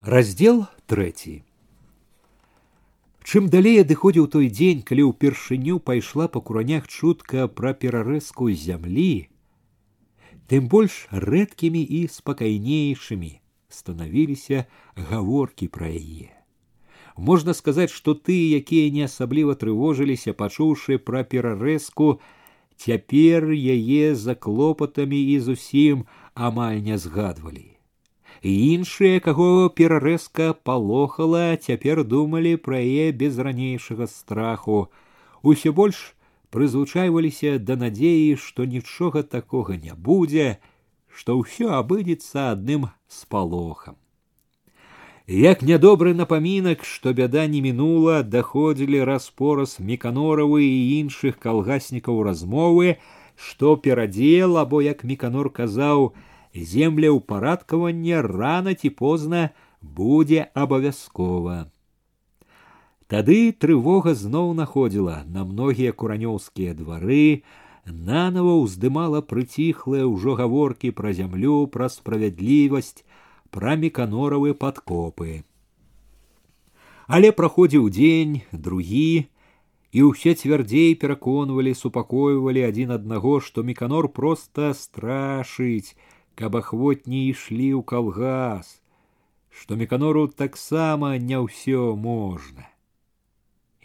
Раздел трэці. Чым далей адыходзіў той дзень, калі ўпершыню пайшла па куранях чутка пра перарэзку зямлі, тым больш рэдкімі і спакайнейшымі станавіліся гаворкі пра яе. Можна сказаць, што тыя, якія не асабліва трывожыліся, пачуўшы пра перарэзку, цяпер яе за клопатамі і зусім амаль не згадвалі і Іншыя каго перарэзка палохала цяпер думалі пра яе без ранейшага страху. Усё больш прызвычайваліся да надзеі што нічога такога не будзе што ўсё абыдзецца адным спалохам. Як нядобры напамінак што бяда не мінула даходзілі распораз міканоравы і іншых калгаснікаў размовы што перадзел або як міканор казаў землеўпарадкаванне рана ці позна будзе абавязкова. Тады трывога зноў находзіла на многія куранёўскія двары, нанова ўздымала прыціхлыя ўжо гаворкі пра зямлю, пра справядлівасць, пра меканоравы падкопы. Але праходзіў дзень, другі, і ўсе цвярдзей пераконвалі, супакойвалі адзін аднаго, што меканор проста страшыць, каб ахвотні ішлі ў калгас, што меканору таксама не ўсё можна.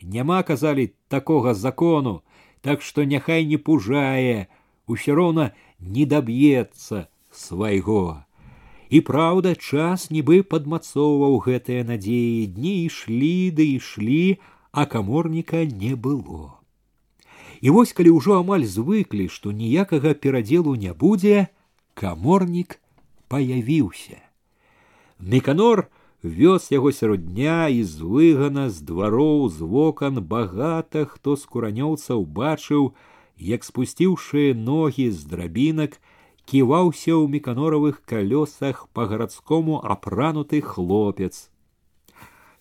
Няма казалі такога закону, так што няхай не пужае, усё роўна не даб'ецца свайго. І праўда, час нібы падмацоўваў гэтыя надзеі, дні ішлі ды ішлі, а каморніка не было. І вось калі ўжо амаль звыклі, што ніякага перадзелу не будзе, каморнік паявіўся. Меканор вёз яго сярод дня і з выгана з двароў з вокон багата хто з куранёўцаў бачыў, як спусціўшы ногі з драбінак, ківаўся ў меканоравых калёсах па гарадскому апрануты хлопец.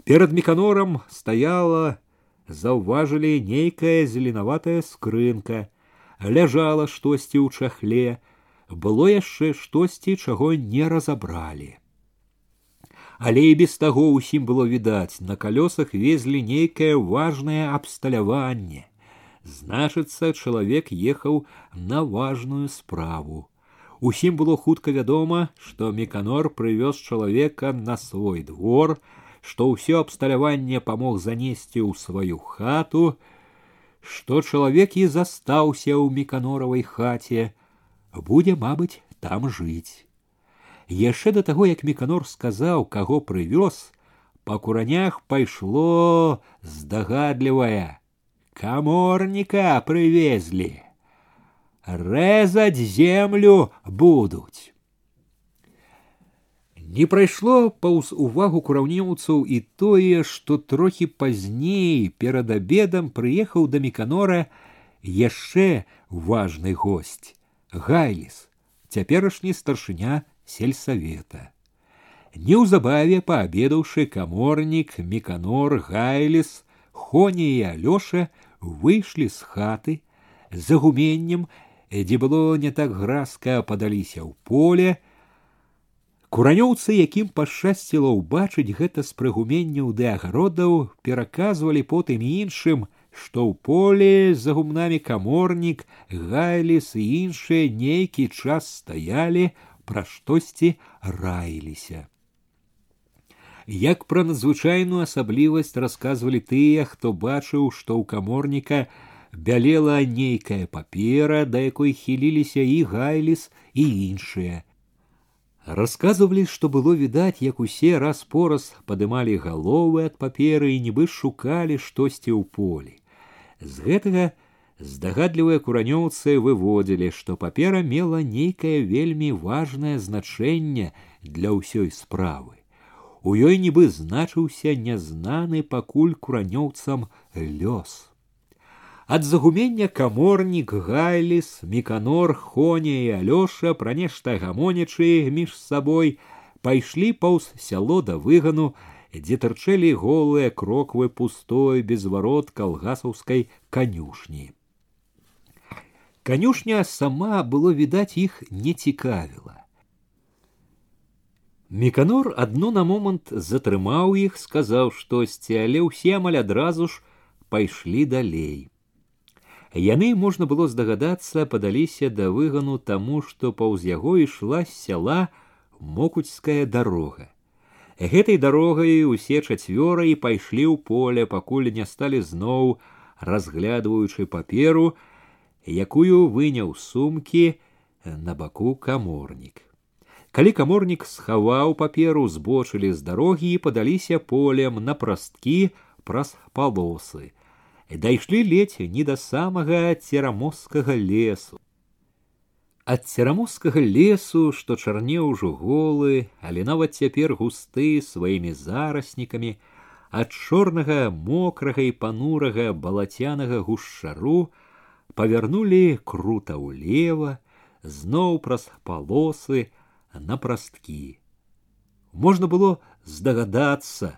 Перад меканорам стаяла, заўважылі нейкая зеленаватая скрынка, ляжала штосьці ў чахле, было яшчэ штосьці чаго не разабралі. Але і без таго ўсім было відаць, на калёсах везлі нейкае важнае абсталяванне. Значыцца, чалавек ехаў на важную справу. Усім было хутка вядома, што меканор прывёз чалавека на свой двор, што ўсё абсталяванне памог занесці ў сваю хату, што чалавек і застаўся ў меканоравай хаце, будзе мабыць там жыць яшчэ да таго як меканор сказаў каго прывёз па куранях пайшло здагадлівая каморніка прывезлі рэзаць землю будуць не прайшло паўз увагу кураўнеўцаў і тое што трохі пазней перад абедам прыехаў да меканора яшчэ важны госць Гайліс цяперашні старшыня сельсавета. Неўзабаве паабедаўшы каморнік меканор гайліс хоня і алёша выйшлі з хаты за гуменнем дзе было не так гразка падаліся ў поле. Куранёўцы якім пашчасціла ўбачыць гэта з прыгуменняў ды агародаў пераказвалі потым іншым што ў поле за гумнамі каморнік, гайліс і іншыя нейкі час стаялі, пра штосьці раіліся. Як пра надзвычайную асаблівасць расказвалі тыя, хто бачыў, што ў каморніка бялела нейкая папера, да якой хіліліся і гайліс і іншыя. Расказвалі, што было відаць, як усе раз пораз падымалі галовы ад паперы і нібы шукалі штосьці ў полі. З гэтага здагадлівыя куранёўцы выводзілі, што папера мела нейкае вельмі важнае значэнне для ўсёй справы. У ёй нібы значыўся нязнаны пакуль куранёўцам лёс. Ад загумення каморнік гайліс, міканор, хоня і алёша пра нешта гамонячы між сабой пайшлі паўз сяло да выгану, дзе тырчэлі голыя кроквы пустой без варот калгасаўскай канюшні. Канюшня сама было відаць іх не цікавіла. Меканор адно на момант затрымаў іх, сказаў штосьці, але ўсе амаль адразу ж пайшлі далей. Яны можна было здагадацца, падаліся да выгану таму, што паўз яго ішла з сяла мокуцкая дарога. Гэтай дарогай усе чацвёра і пайшлі ў поле, пакуль не сталі зноў, разглядваючы паперу, якую выняў сумкі на баку каморнік. Калі каморнік схаваў паперу, збочылі з дарогі і падаліся полем на прасткі праз палосы. Дайшлі ледзь не да самага церамоскага лесу. Ад церамоскага лесу, што чарне ўжо голы, але нават цяпер густы сваімі зараснікамі, ад чорнага мокрага і панурага балацянага гушчару, павярнулі крута ўлева, зноў праз палосы на прасткі. Можна было здагадацца,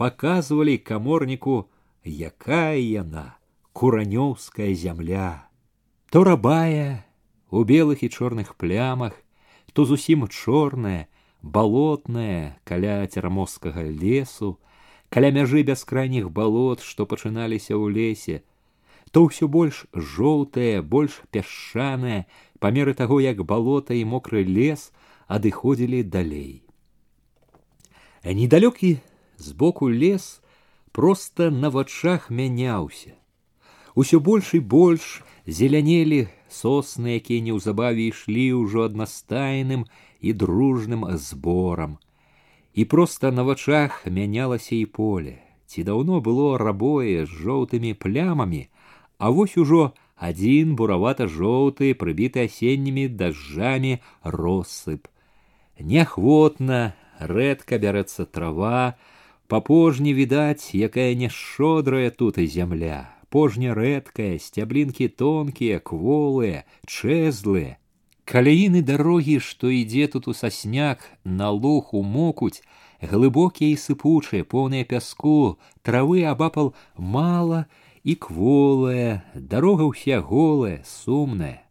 паказвалі каморніку, якая яна куранёўская зямля, то рабая у белых і чорных плямах, то зусім чорная, балотная каля церамоскага лесу, каля мяжы бяскрайніх балот, што пачыналіся ў лесе, то ўсё больш жоўтае, больш пясчанае, па меры таго, як балота і мокры лес адыходзілі далей. Недалёкі збоку лес проста на вачах мяняўся. Усё больш і больш зелянелі сосны, якія неўзабаве ішлі ўжо аднастайным і дружным зборам. І проста на вачах мянялася і поле. Ці даўно было рабое з жоўтымі плямамі, а вось ужо адзін буравата-жоўты прыбіты асеннімі дажджамі россып. Неахвотна рэдка бярэцца трава, па пожні відаць, якая няшчодрая тут і зямля. Пожня рэдкая, сцяблінкі тонкія, кволыя, чэзлыя. Каляіны дарогі, што ідзе тут у сасняк, на луху мокуць, глыбокія і сыпучыя, поўныя пяску, травы абапал мала, і кволая, дарога ўся голая, сумная.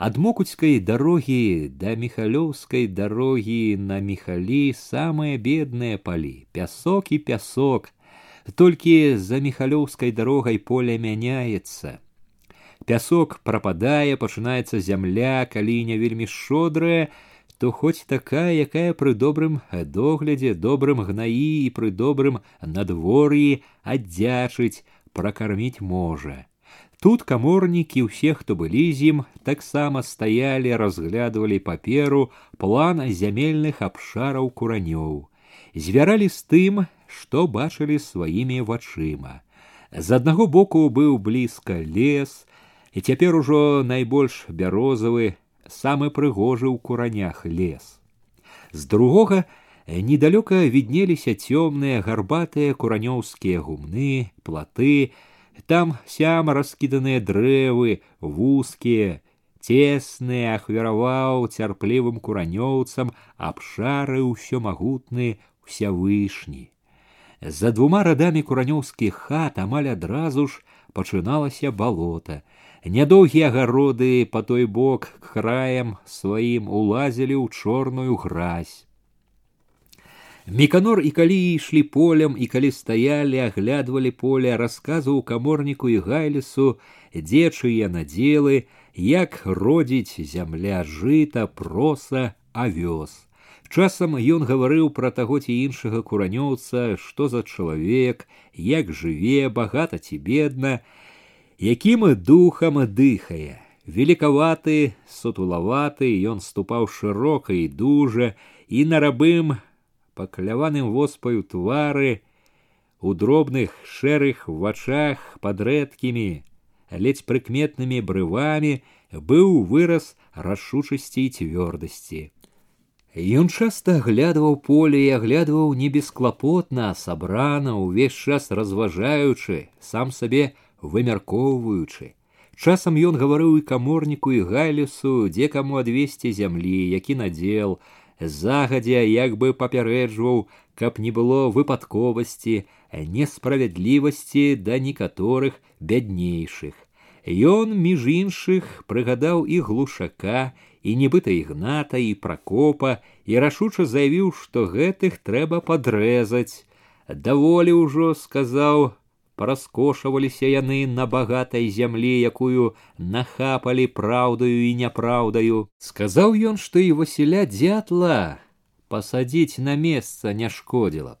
Ад мокуцкай дарогі да міхалёўскай дарогі на міхалі самыя бедныя палі, пясок і пясок, толькі за міхалёўскай дарогай поле мяняецца. Пясок прападае, пачынаецца зямля, калі не вельмі шодрая, то хоць такая, якая пры добрым доглядзе, добрым гнаі і пры добрым надвор'і аддзячыць, пракарміць можа. Тут каморнікі ўсе, хто былі з ім, таксама стаялі, разглядывалі паперу план зямельных абшараў куранёў. Звяралі з тым, што бачылі сваімі вачыма. З аднаго боку быў блізка лес, і цяпер ужо найбольш бярозавы, самы прыгожы ў куранях лес. З другога недалёка віднеліся цёмныя гарбатыя куранёўскія гумны, платы, там сям раскіданыя дрэвы, вузкія, цесныя ахвяраваў цярплівым куранёўцам абшары ўсё магутны усявышні. За двума радамі куранёўскіх хат амаль адразу ж пачыналася балота. Нядоўгія агароды па той бок краем сваім улазілі ў чорную гразь. Міканор і калі ішлі полем і калі стаялі, аглядвалі поле, расказваў каморніку і гайлісу, дзе чые надзелы, як родзіць зямля жыта, проса, авёс. Часам ён гаварыў пра таго ці іншага куранёўца, што за чалавек, як жыве, багата ці бедна, якім духам дыхае. Велікаваты, сутулаваты, ён ступаў шырока і дужа, і на рабым пакляваным воспаю твары, у дробных шэрых вачах под рэдкімі, ледзь прыкметнымі брывамі быў выраз рашучасці і цвёрдасці. Ён часта аглядваў поле і аглядваў не бесклапотна, сабрана, увесь час разважаючы, сам сабе вымяркоўваючы. Часам ён гаварыў і каморніку і гайлісу, дзе каму адвесці зямлі, які надзел, загадзя як бы папярэджваў, каб не было выпадковасці, несправядлівасці да некаторых бяднейшых. Ён між іншых прыгадаў і глушака, і нібыта ігната і пракопа і рашуча заявіў, што гэтых трэба падрэзаць. Даволі ўжо сказаў, параскошаваліся яны на багатай зямлі, якую нахапалі праўдаю і няпраўдаю. Сказаў ён, што і Васіля дзятла пасадзіць на месца не шкодзіла б.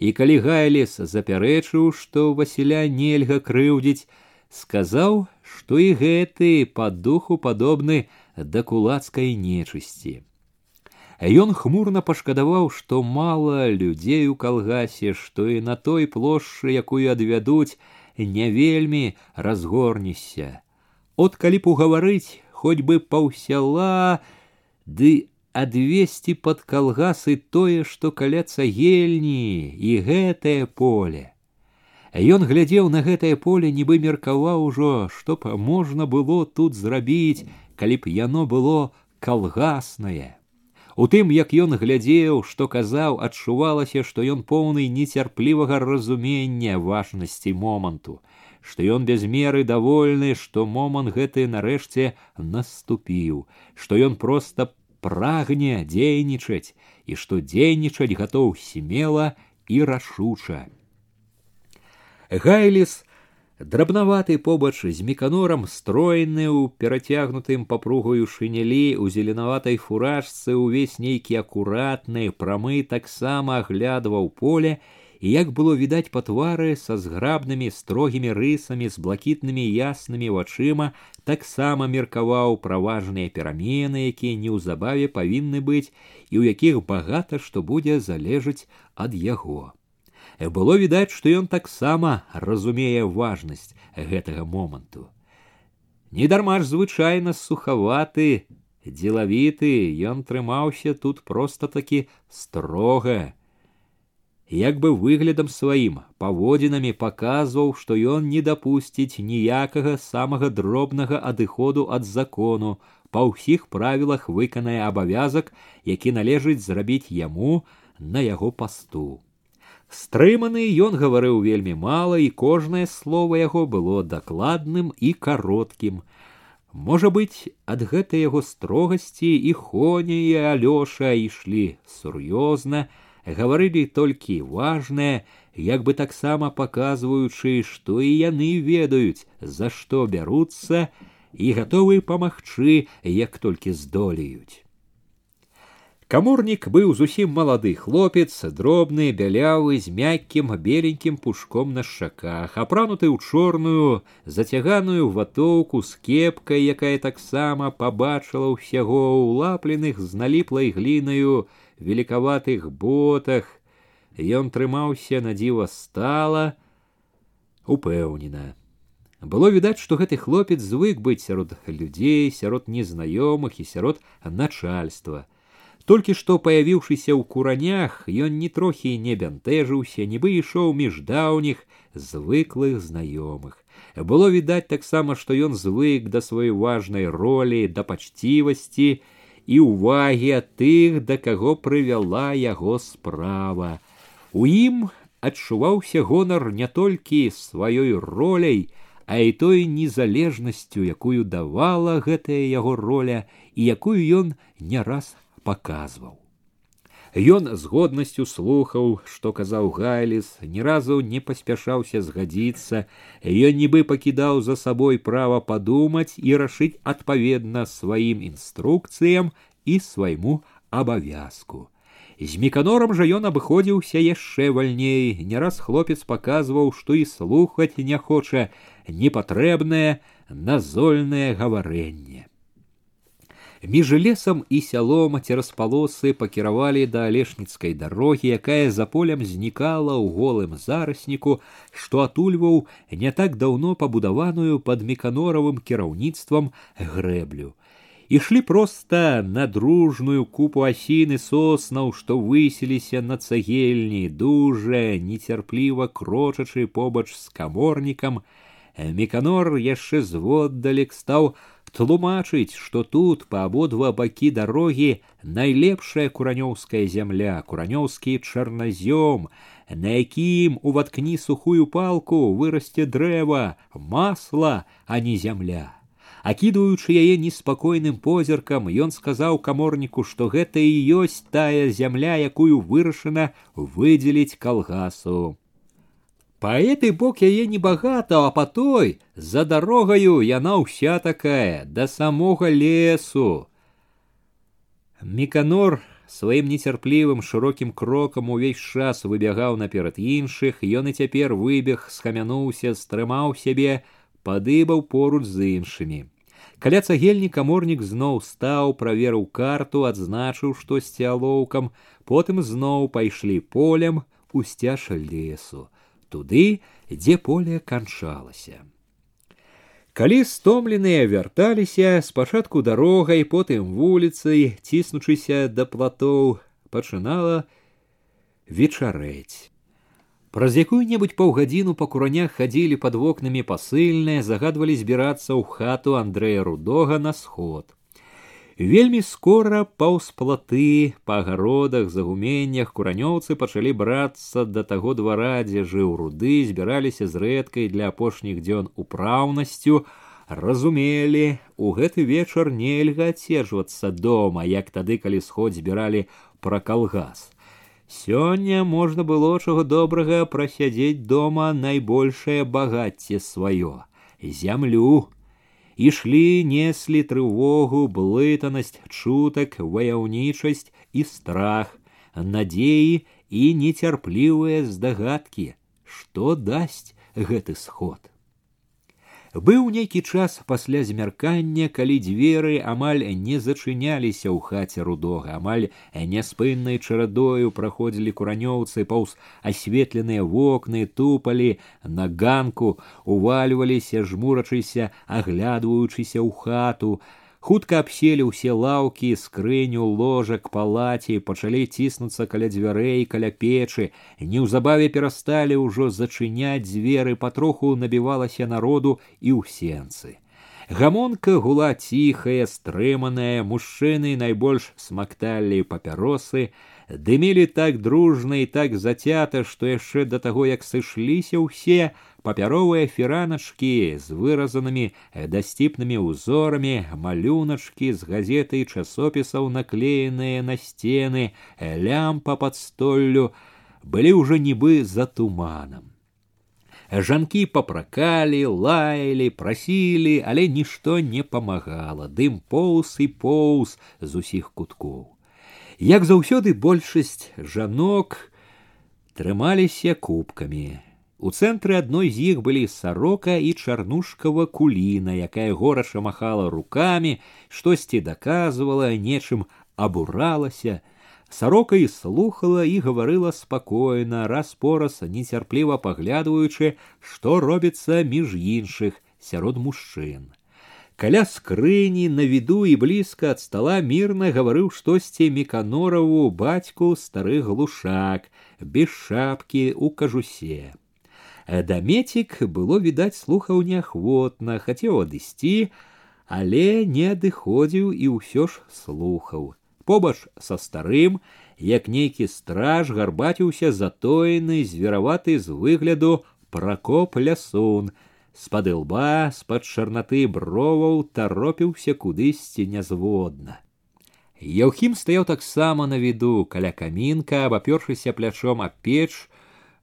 І калі гайлес запярэчыў, што Васіля нельга крыўдзіць, сказаў, што і гэты па духу падобны да кулацкай нечысці. Ён хмурна пашкадаваў, што мала людзей у калгасе, што і на той плошчы, якую адвядуць, не вельмі разгорнешся. От калі б угаварыць хоць бы паўсяла, ды адвесці пад калгасы тое, што каля цагельні і гэтае поле. Ён глядзеў на гэтае поле, нібы меркаваў ужо, што б можна было тут зрабіць, калі б яно было калгаснае. У тым, як ён глядзеў, што казаў, адчувалася, што ён поўны нецярплівага разумення важнасці моманту, што ён без меры давольны, што момант гэты нарэшце наступіў, што ён проста прагне дзейнічаць і што дзейнічаць гатоў смела і рашуча. Гайліс, драбнаваты побач з меканорам стройны ў перацягнутым папругаю шынялі у зеленаватай фуражцы ўвесь нейкі акуратны прамы таксама аглядваў поле і як было відаць па твары са зграбнымі строгімі рысамі з блакітнымі яснымі вачыма таксама меркаваў пра важныя перамены якія неўзабаве павінны быць і ў якіх багата што будзе залежыць ад яго Было відаць, што ён таксама разумее важнасць гэтага моманту. Недарма ж звычайна сухаваты, дзелавіты, ён трымаўся тут проста такі строга. Як бы выглядам сваім паводзінамі паказваў, што ён не дапусціць ніякага самага дробнага адыходу ад закону, па ўсіх правілах выканае абавязак, які належыць зрабіць яму на яго пасту. Стрыманы ён гаварыў вельмі мала, і кожнае слово яго было дакладным і кароткім. Можа быць, ад гэтай яго строгасці і хоня і алёша ішлі сур'ёзна, гаварылі толькі важнае, як бы таксама паказваючы, што і яны ведаюць, за што бяруцца і гатовы памагчы, як толькі здолеюць. Каморнік быў зусім малады хлопец, дробны, бялявы, з мяккім беленькім пушком на шчаках, апрануты ў чорную, зацяганую ватоўку з кепкай, якая таксама пабачыла ўсяго ўлапленых з наліплай глінаю великаватых ботах. Ён трымаўся на дзіва стала, упэўнена. Было відаць, што гэты хлопец звык быць сярод людзей, сярод незнаёмых і сярод начальства. Толькі што паявіўшыся ў куранях, ён ні трохі не бянтэжыўся, нібы ішоў між даўніх звыклых знаёмых. Было відаць таксама, што ён звык да сваёй важнай ролі, да пачцівасці і ўвагі ад тых, да каго прывяла яго справа. У ім адчуваўся гонар не толькі сваёй роляй, а і той незалежнасцю, якую давала гэтая яго роля і якую ён не раз паказваў. Ён з годнасцю слухаў, што казаў Гайліс, ні разу не паспяшаўся згадзіцца, Ён нібы пакідаў за сабой права падумаць і рашыць адпаведна сваім інструкцыям і свайму абавязку. З меканорам жа ён абыходзіўся яшчэ вальней, не раз хлопец паказваў, што і слухаць не хоча непатрэбнае назольнае гаварэнне. Між лесам і сялом цераз палосы пакіравалі да алешніцкай дарогі, якая за полем знікала ў голым зарасніку, што атульваў не так даўно пабудаваную пад меканоравым кіраўніцтвам грэблю. Ішлі проста на дружную купу асіны соснаў, што высіліся на цагельні, дужа, нецярпліва крочачы побач з каморнікам, Меканор яшчэ зводдалек стаў тлумачыць, што тут па абодва бакі дарогі найлепшая куранёўская зямля, куранёўскі чарназём, на якім уваткні сухую палку вырасце дрэва, масла, а не зямля. Акідваючы яе неспакойным позіркам, ён сказаў каморніку, што гэта і ёсць тая зямля, якую вырашана выдзеліць калгасу. Па этой бок яе небагата, а па той за дарогаю яна ўся такая да самога лесу. Міканор сваім нецярплівым шырокім крокам увесь час выбягаў наперад іншых, ён і цяпер выбег, схамянуўся, стрымаў сябе, падыбаў поруч з іншымі. Каля цагельні каморнік зноў стаў, праверыў карту, адзначыў штосьці алоўкам, потым зноў пайшлі полем у сцяж лесу туды, дзе поле канчалася. Калі стомленыя вярталіся спачатку дарогай, потым вуліцай, ціснучыся да платоў, пачынала вечарэць. Праз якую-небудзь паўгадзіну па куранях хадзілі пад вокнамі пасыльныя, загадвалі збірацца ў хату Андрэя рудога на сход. Вельмі скора паўз платы па агародах загуменнях куранёўцы пачалі брацца да таго двара, дзе жыў руды, збіраліся з рэдкай для апошніх дзён упраўнасцю, разумелі, у гэты вечар нельга адцежвацца дома, як тады, калі сход збіралі пра калгас. Сёння можна было чаго добрага прасядзець дома найбольшае багацце сваё зямлю ішлі неслі трывогу блытанасць чутак ваяўнічасць і страх надзеі і нецярплівыя здагадкі што дасць гэты сход Быў нейкі час пасля змяркання, калі дзверы амаль не зачыняліся ў хаце рудога, амаль няспыннай чарадою праходзілі куранёўцы паўз асветленыя вокны, тупалі на ганку, увальваліся, жмурачыся, аглядваючыся ў хату, хутка абселі ўсе лаўкі скрыню ложак палаці пачалі ціснуцца каля дзвярэй каля печы неўзабаве перасталі ўжо зачыняць дзверы патроху набівалася народу і ў сенцы гамонка гула ціхая стрыманая мужчыны найбольш смакталі папяросы дымілі так дружна і так зацята што яшчэ да таго як сышліся ўсе папяровыя фіраначкі з выразанымі э, дасціпнымі ўзорамі, малюначкі з газеты і часопісаў наклееныя на сцены, э, лямпа пад столлю былі ўжо нібы за туманам. Жанкі папракалі, лаялі, прасілі, але нішто не памагала, дым поўз і поўз з усіх куткоў. Як заўсёды большасць жанок трымаліся кубкамі, у цэнтры адной з іх былі сарока і чарнушкава куліна, якая горача махала рукамі, штосьці даказвала, нечым абуралася. Сарока і слухала і гаварыла спакойна, раз пораз нецярпліва паглядваючы, што робіцца між іншых сярод мужчын. Каля скрыні на віду і блізка ад стала мірна гаварыў штосьці меканораву бацьку стары глушак, без шапкі у кажусе. Дамецік было відаць слухаў неахвотна, хацеў адысці, але не адыходзіў і ўсё ж слухаў. Побач са старым, як нейкі страж гарбаціўся затоены, звераваты з выгляду пракоп лясун, з-пад лба, з-пад чарнаты броваў таропіўся кудысьці нязводна. Яўхім стаяў таксама на віду каля камінка, абапёршыся плячом аб печ,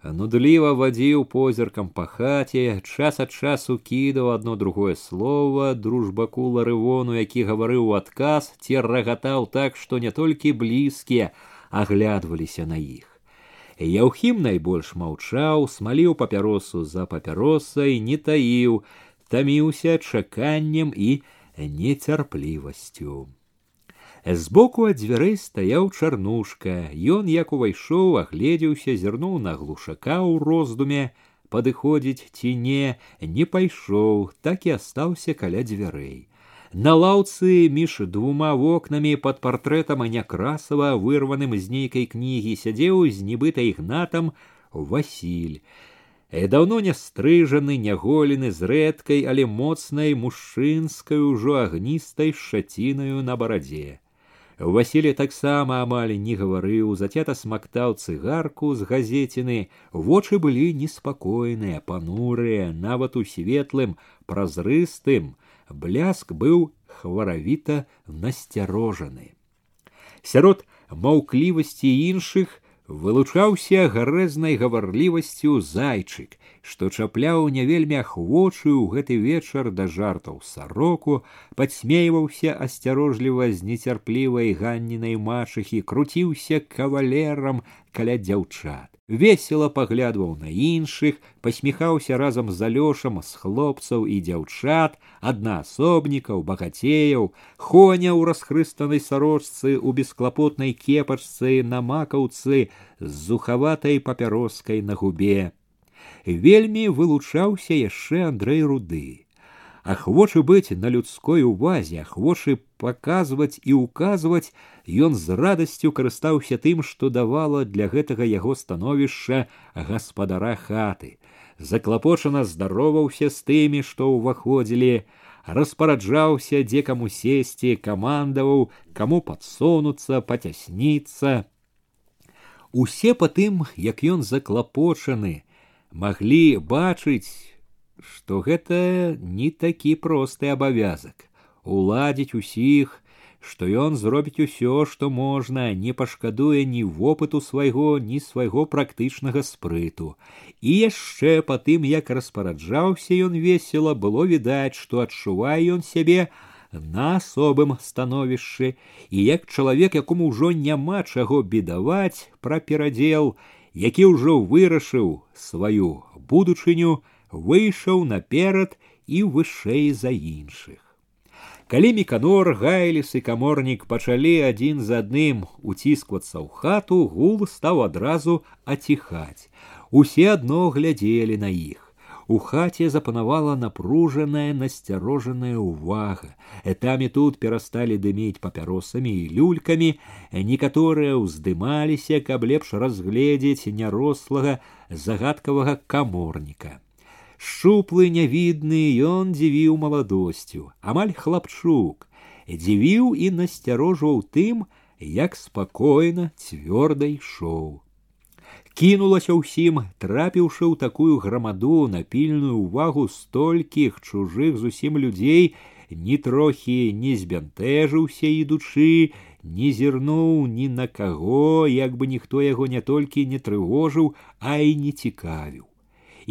нудліва вадзіў позіркам па хаце, час ад часу кідаў одно другое слово дружбаку ларывону, які гаварыў у адказ, ці рагатаў так, што не толькі блізкія аглядваліся на іх. Яўхім найбольш маўчаў, смаліў папяросу за папяросай, не таіў, таміўся чаканнем і нецярплівасцю. Збоку ад дзвярэй стаяў чарнушка. Ён, як увайшоў, агледзеўся, зірнуў на глушака ў роздуме, падыходзіць ці не, не пайшоў, так і астаўся каля дзвярэй. На лаўцы між двума вокнамі пад партрэтам някрасава вырваным з нейкай кнігі сядзеў з нібыта ігнатам Васіль. і даўно не стрыжаны, няголены з рэдкай, але моцнай мужчынскай ужо агністай шчацінаю на барадзе. Васілі таксама амаль не гаварыў, зацята смактаў цыгарку з газеціны, вочы былі неспакойныя, панурыя, нават у светлым, празрыстым, бляск быў хваравіта насцярожаны. Сярод маўклівасці іншых вылучаўся гарэзнай гаварлівасцю зайчык, што чапляў не вельмі ахвочую ў гэты вечар да жартаў сароку, падсмейваўся асцярожліва з нецярплівай ганнінай мачыхі, круціўся кавалерам каля дзяўчат весело паглядваў на іншых, пасміхаўся разам з алёшам з хлопцаў і дзяўчат, аднаасобнікаў, багацеяў, хоня ў расхрыстанай сарочцы у бесклапотнай кепачцы на макаўцы з зухаватай папяроскай на губе. Вельмі вылучаўся яшчэ Андрэй руды ахвочы быць на людской увазе, ахвочы паказваць і ўказваць, ён з радасцю карыстаўся тым, што давала для гэтага яго становішча гаспадара хаты. Заклапочана здароваўся з тымі, што ўваходзілі, распараджаўся, дзе каму сесці, камандаваў, каму падсунуцца, пацясніцца. Усе па тым, як ён заклапочаны, маглі бачыць, што гэта не такі просты абавязак уладзіць усіх, што ён зробіць усё, што можна, не пашкадуе ні вопыту свайго, ні свайго практычнага спрыту. І яшчэ па тым, як распараджаўся ён весела, было відаць, што адчувае ён сябе на асобым становішчы, і як чалавек, якому ўжо няма чаго бедаваць пра перадзел, які ўжо вырашыў сваю будучыню, выйшаў наперад і вышэй за іншых. Калі міканор, гайліс і каморнік пачалі адзін за адным уцісквацца ў хату, гул стаў адразу аціхаць. Усе адно глядзелі на іх. У хаце запанавала напружаная насцярожаная ўвага. Этамі тут перасталі дыміць папяросамі і люлькамі, некаторыя ўздымаліся, каб лепш разгледзець нярослага загадкавага каморніка шчуплы нявідны ён дзівіў маладосцю амаль хлапчук дзівіў і насцярожваў тым як спакойна цвёрда ішоў кінулася ўсім трапіўшы ў такую грамаду на пільную ўвагу столькіх чужых зусім людзей ні трохі не збянтэжыўся ідучы не зірнуў ні на каго як бы ніхто яго не толькі не трывожыў а і не цікавіў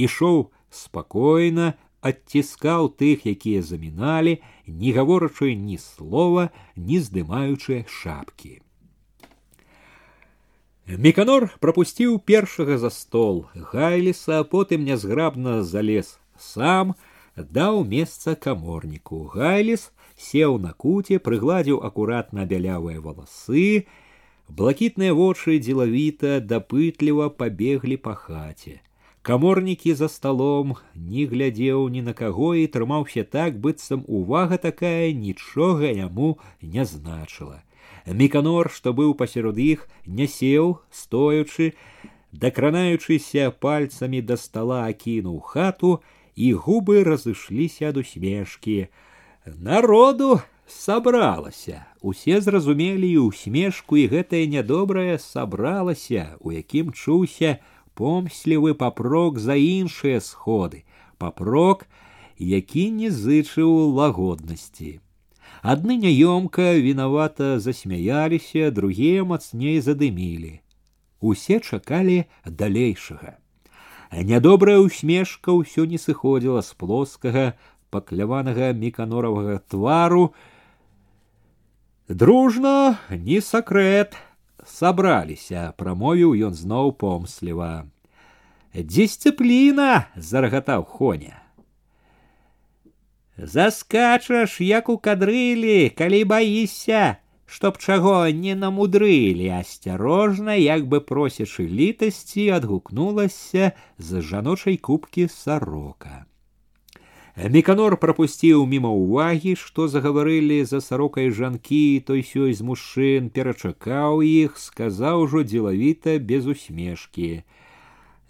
ішоў спакойна адціскаў тых, якія заміналі, не гаворачы ні слова, не здымаючы шапкі. Меканор прапусціў першага за стол гайліса, а потым нязграбна залез сам, даў месца каморніку. Гайліс сеў на куце, прыгладзіў акуратна бялявыя валасы, блакітныя вочы дзелавіта дапытліва пабеглі па хаце каморнікі за сталом не глядзеў ні на каго і трымаўся так быццам увага такая нічога яму не значыла міканор што быў пасярод іх не сеў стоючы дакранаючыся пальцамі да стала акінуў хату і губы разышліся ад усмешкі народу сабралася усе зразумелі і усмешку і гэтае нядобрае сабралася у якім чуўся помслівы папрок за іншыя сходы, папрок, які не зычыў лагоднасці. Адны няёмка вінавата засмяяліся, другія мацней задымілі. Усе чакалі далейшага. Нядобрая усмешка ўсё не сыходзіла з плоскага, пакляванага міканоравага твару. Дружно, не сакрэт, сабраліся прамовіў ён зноў помсліва дысцыпліна зарагатаў хоня заскачаш як у кадрылі калі баішся чтоб чаго не намудрылі асцярожна як бы просячы літасці адгукнулася з жаночай кубкі сарока Меканор прапусціў міма ўвагі, што загаварылі за сарокай жанкі той сёй з мужчын, перачакаў іх, сказаў ужо дзелавіта без усмешкі.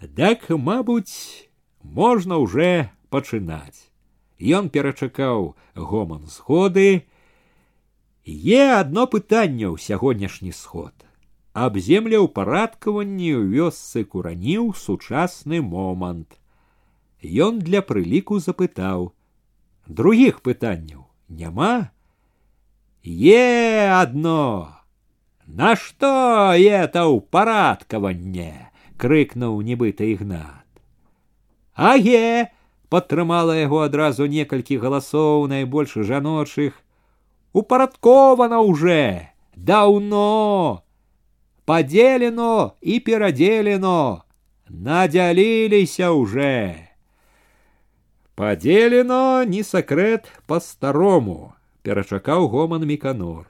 Дак, мабуць, можна уже пачынаць. Ён перачакаў гоман сходы. Е адно пытанне ў сягонняшні сход. Аб землеўпарадкаванні ў вёсцы кураніў сучасны момант. Ён для прыліку запытаў: « Другіх пытанняў няма? Е одно. На што это ўпарадкаванне? крыкнуў нібыта ігнат. Аге! падтрымала яго адразу некалькі галасоў найбольш жаночых. Упарадкована уже даўно падзелено і перадзелено, надзяліліся уже. Падзелено не сакрэт па-старому перачакаў гоман міканор.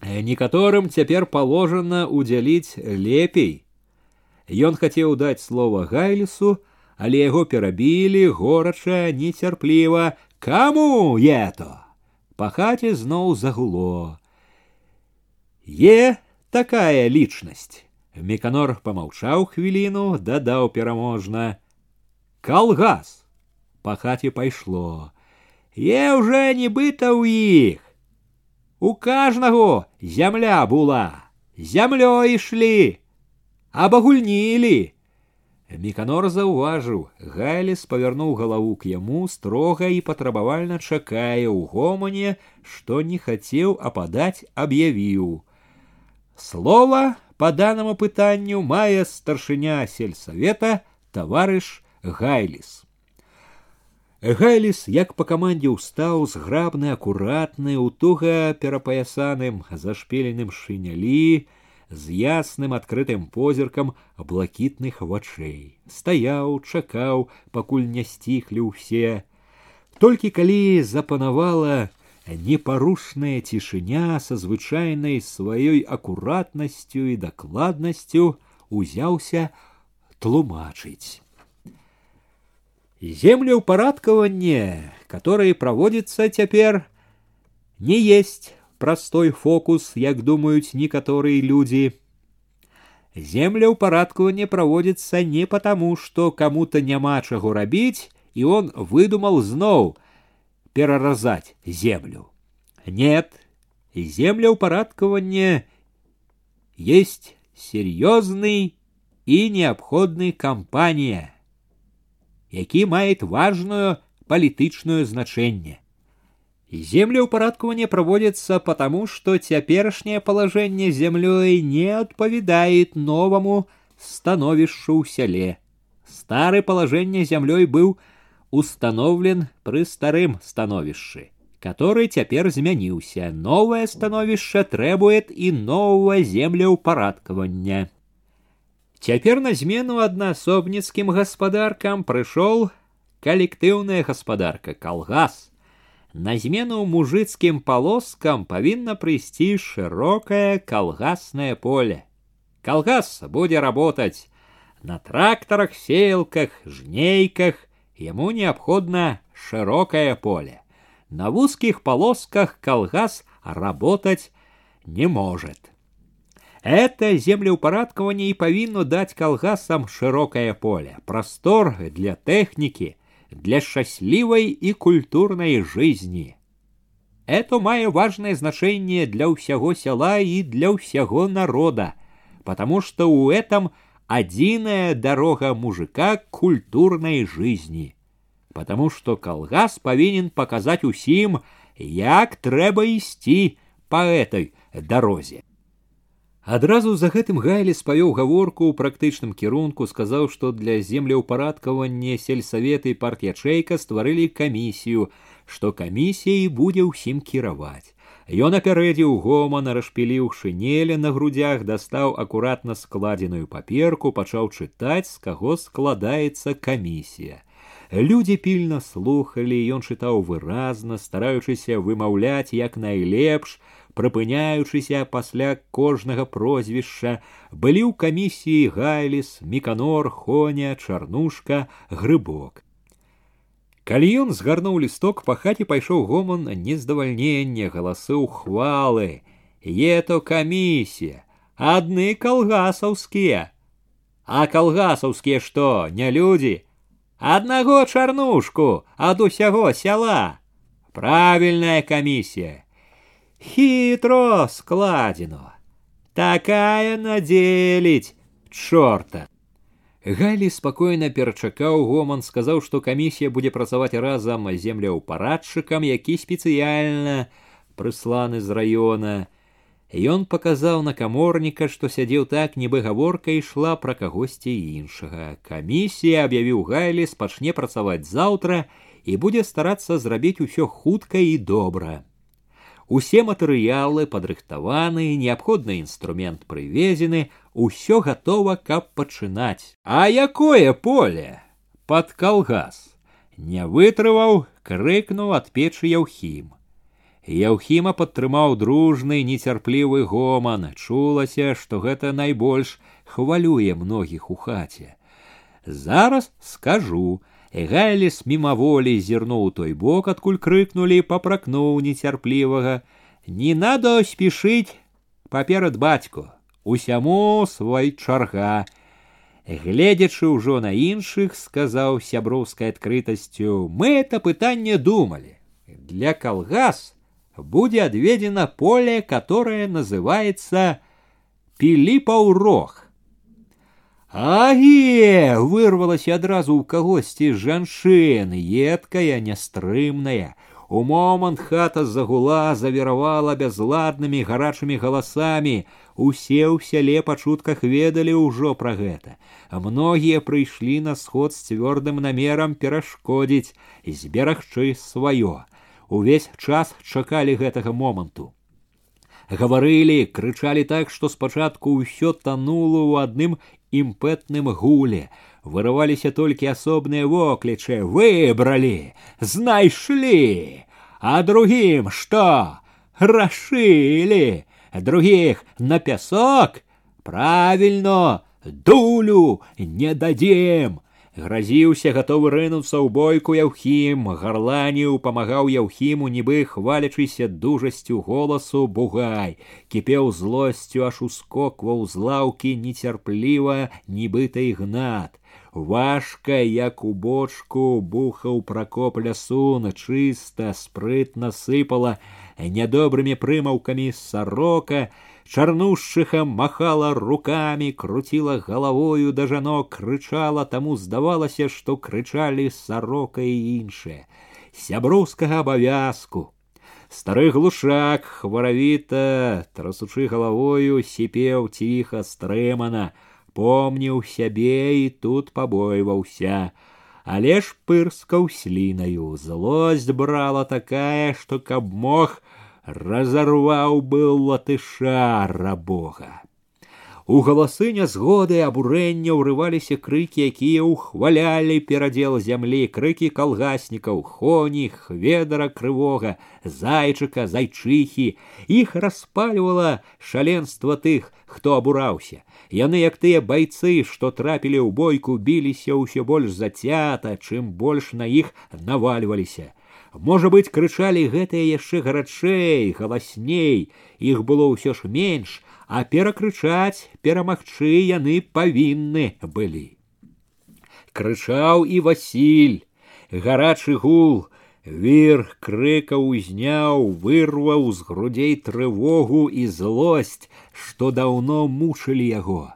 Э, некаторым цяпер паложана ўдзяліць лепей. Ён хацеў даць слова гайлісу, але яго перабілі горача нецярпліва каму ето па хаце зноў загуло е такая лічнасць меканор помаўчаў хвіліну дадаў пераможна калгас па хаце пайшло Є вже нібыта ў іх. У кажнаго зямля была, зямлёй ішлі, абагульнілі. Міканор заўважыў, Галіс павярнуў галаву к яму строга і патрабавальна чакае ў гомане, што не хацеў ападаць, аб'явіў. Слова по данному пытанню мае старшыня сельсавета таварыш Гайліс. Гайліс, як па камандзе ўстаў зграбны, акуратны, у туга перапаясаным, зашпіленым шынялі, з ясным адкрытым позіркам блакітных вачэй. Стаяў, чакаў, пакуль не сціхлі ўсе. Толькі калі запанавала непарушная цішыня са звычайнай сваёй акуратнасцю і дакладнасцю узяўся тлумачыць. Землеупорядкование, которое проводится теперь, не есть простой фокус, як думают некоторые люди. Землеупорядкование проводится не потому, что кому-то няма чаго рабіць, и он выдумал зноў пераразаць землю. Нет, землеупорядкование есть серьезный и необходный кампания – які мае важную палітычную значэнне. Землеупорядкование проводится потому, что теперешнее положение землей не отповедает новому становищу в селе. Старое положение землей был установлен при старым становішчы, который теперь змяніўся. Новое становішча требует и нового землеупорядкования. Цяпер на змену аднаасобніцкім гаспадаркам прыйшоў калектыўная гаспадарка калгас. На змену мужыцкім палоскам павінна прыйсці шырокае калгаснае поле. Калгас будзе работаць на трактарах, селках, жнейках, яму неабходна шырокае поле. На вузкіх палосках калгас работаць не может. Это землеупорядкование и повинно дать колгасам широкое поле, простор для техники, для счастливой и культурной жизни. Это мае важное значение для всего села и для всего народа, потому что у этом одиная дорога мужика к культурной жизни. Потому что колгас повинен показать усім, як трэба ісці по этой дорозе. Адразу за гэтым гайлі спавёў гаворку ў практычным кірунку, сказаў, што для землеўпарадкавання сельсаветы і партячэйка стварылі камісію, што камісіяй будзе ўсім кіраваць. Ён апярэдзіў гоман, расшпіліў шынеля на грудях, дастаў акуратна складзеную паперку, пачаў чытаць, з каго складаецца камісія. Людзі пільна слухалі, ён чытаў выразна, стараючыся вымаўляць як найлепш, прыпыняючыся пасля кожнага прозвішча, былі ў камісіі гайліс, міканор, хоня, чарнушка, грыбок. Калі ён згарнуў лісток па хаце пайшоў гоман нездавальнення галасы хвалы ето камісія адны калгасаўскія а калгасаўскія што не людзі аднаго чарнушку ад усяго сяла. Правільная камісія. Хітро складзено. Такая надзеліць чорта. Галі спакойна перачакаў гоман, сказаў, што камісія будзе працаваць разам земляўпарадчыкам, які спецыяльна прысланы з раёна. Ён паказаў на каморніка, што сядзеў так, нібы гаворка ішла пра кагосьці іншага. Камісія аб'явіў гайлі спачне працаваць заўтра і будзе старацца зрабіць усё хутка і добра. Усе матэрыялы падрыхтаваны, неабходны інструмент прывезены, усё гатова, каб пачынаць. А якое поле пад калгас не вытрываў, крыкнуў ад печы яўхім. Яўхіма падтрымаў дружны нецярплівы гоман, чулася, што гэта найбольш хвалюе многіх у хаце. Зараз скажу, Гайліс мімаволі зірнуў той бок, адкуль крыкнулі, папракнуў нецярплівага: « Не надо спешить паперад бацьку, усяму свой чарга. Гледзячы ўжо на іншых, сказаў сяброўскай адкрытасцю, мы это пытанне думали. Для калгас будзе адведзена поле, которое называется Піліпаў рог. Аге! вырвалася адразу ў кагосьці жанчыны, едкая, нястрымная. У момант хата загула, завіравала бязладнымі гарачымі галасамі. Усе ў сяле па чутках ведалі ўжо пра гэта. А многія прыйшлі на сход з цвёрдым намерам перашкодзіць, зберагчы сваё. Увесь час чакалі гэтага моманту. Гаварылі, крычалі так, што спачатку ўсё тануло ў адным імпэтным гуле вырываліся толькі асобныя воклічы выбралі знайшлі а другім што рашылі других на пясок правільно дулю не дадзем гразіўся гатовы рынуцца ў бойку яўхім гарланіў памагаў яўхіму нібы хвалячыся дужасцю голасу бугай кіпеў злосцю аж ускокваў з лаўкі нецярпліва нібыта ігнат важка як у бочку бухаў пракоп лясуна чыста спрытна сыпала нядобрымі прымаўкамі сарока Чарнушчыха махала руками, крутила головою да жанок, крычала, таму здавалася, што крычалі сарока і іншыя. Сяброўскага абавязку. Стары глушак хваравіта, трасучы галавою, сіпеў ціха стрэмана, помніў сябе і тут пабойваўся. Але ж пырскаў слінаю, злосць брала такая, што каб мог, разорваў был латыша рабога. У галасы нязгоды абурэння ўрываліся крыкі, якія ўхвалялі перадзел зямлі, крыкі калгаснікаў, хоні, хведара крывога, зайчыка, зайчыхі. Іх распальвала шаленства тых, хто абураўся. Яны, як тыя байцы, што трапілі ў бойку, біліся ўсё больш зацята, чым больш на іх навальваліся. Можа быць, крычалі гэтыя яшчэ гарачэй, галасней, іх было ўсё ж менш, а перакрычаць перамагчы яны павінны былі. Крычаў і Васіль, гарачы гул, Вір крыка ўзняў, вырваў з грудзей трывогу і злосць, што даўно мучылі яго.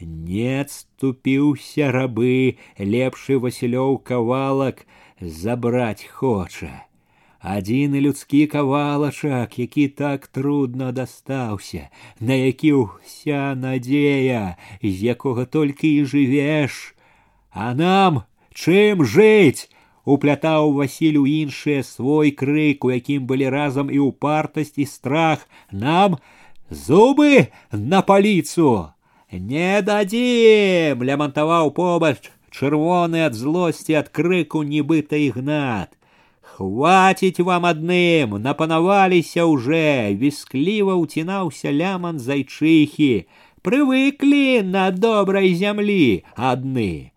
Не адступіўся рабы, лепшы Васілёў кавалак, забраць хоча. Адзін людскі кавалачак, які так трудно дастаўся, на які ўся надзея, з якога толькі і жывеш. А нам чым жыць? уплятаў Васіль у іншыя свой крык, у якім былі разам і упартасць і страх, нам зубы на паліцу. Не дадзім, лямантаваў побач чырвоны ад злосці ад крыку нібыта ігнат. Хваціць вам адным, напанаваліся ўжо, віскліва ўцінаўся ляман зайчыхі, прывыклі на добрай зямлі адны.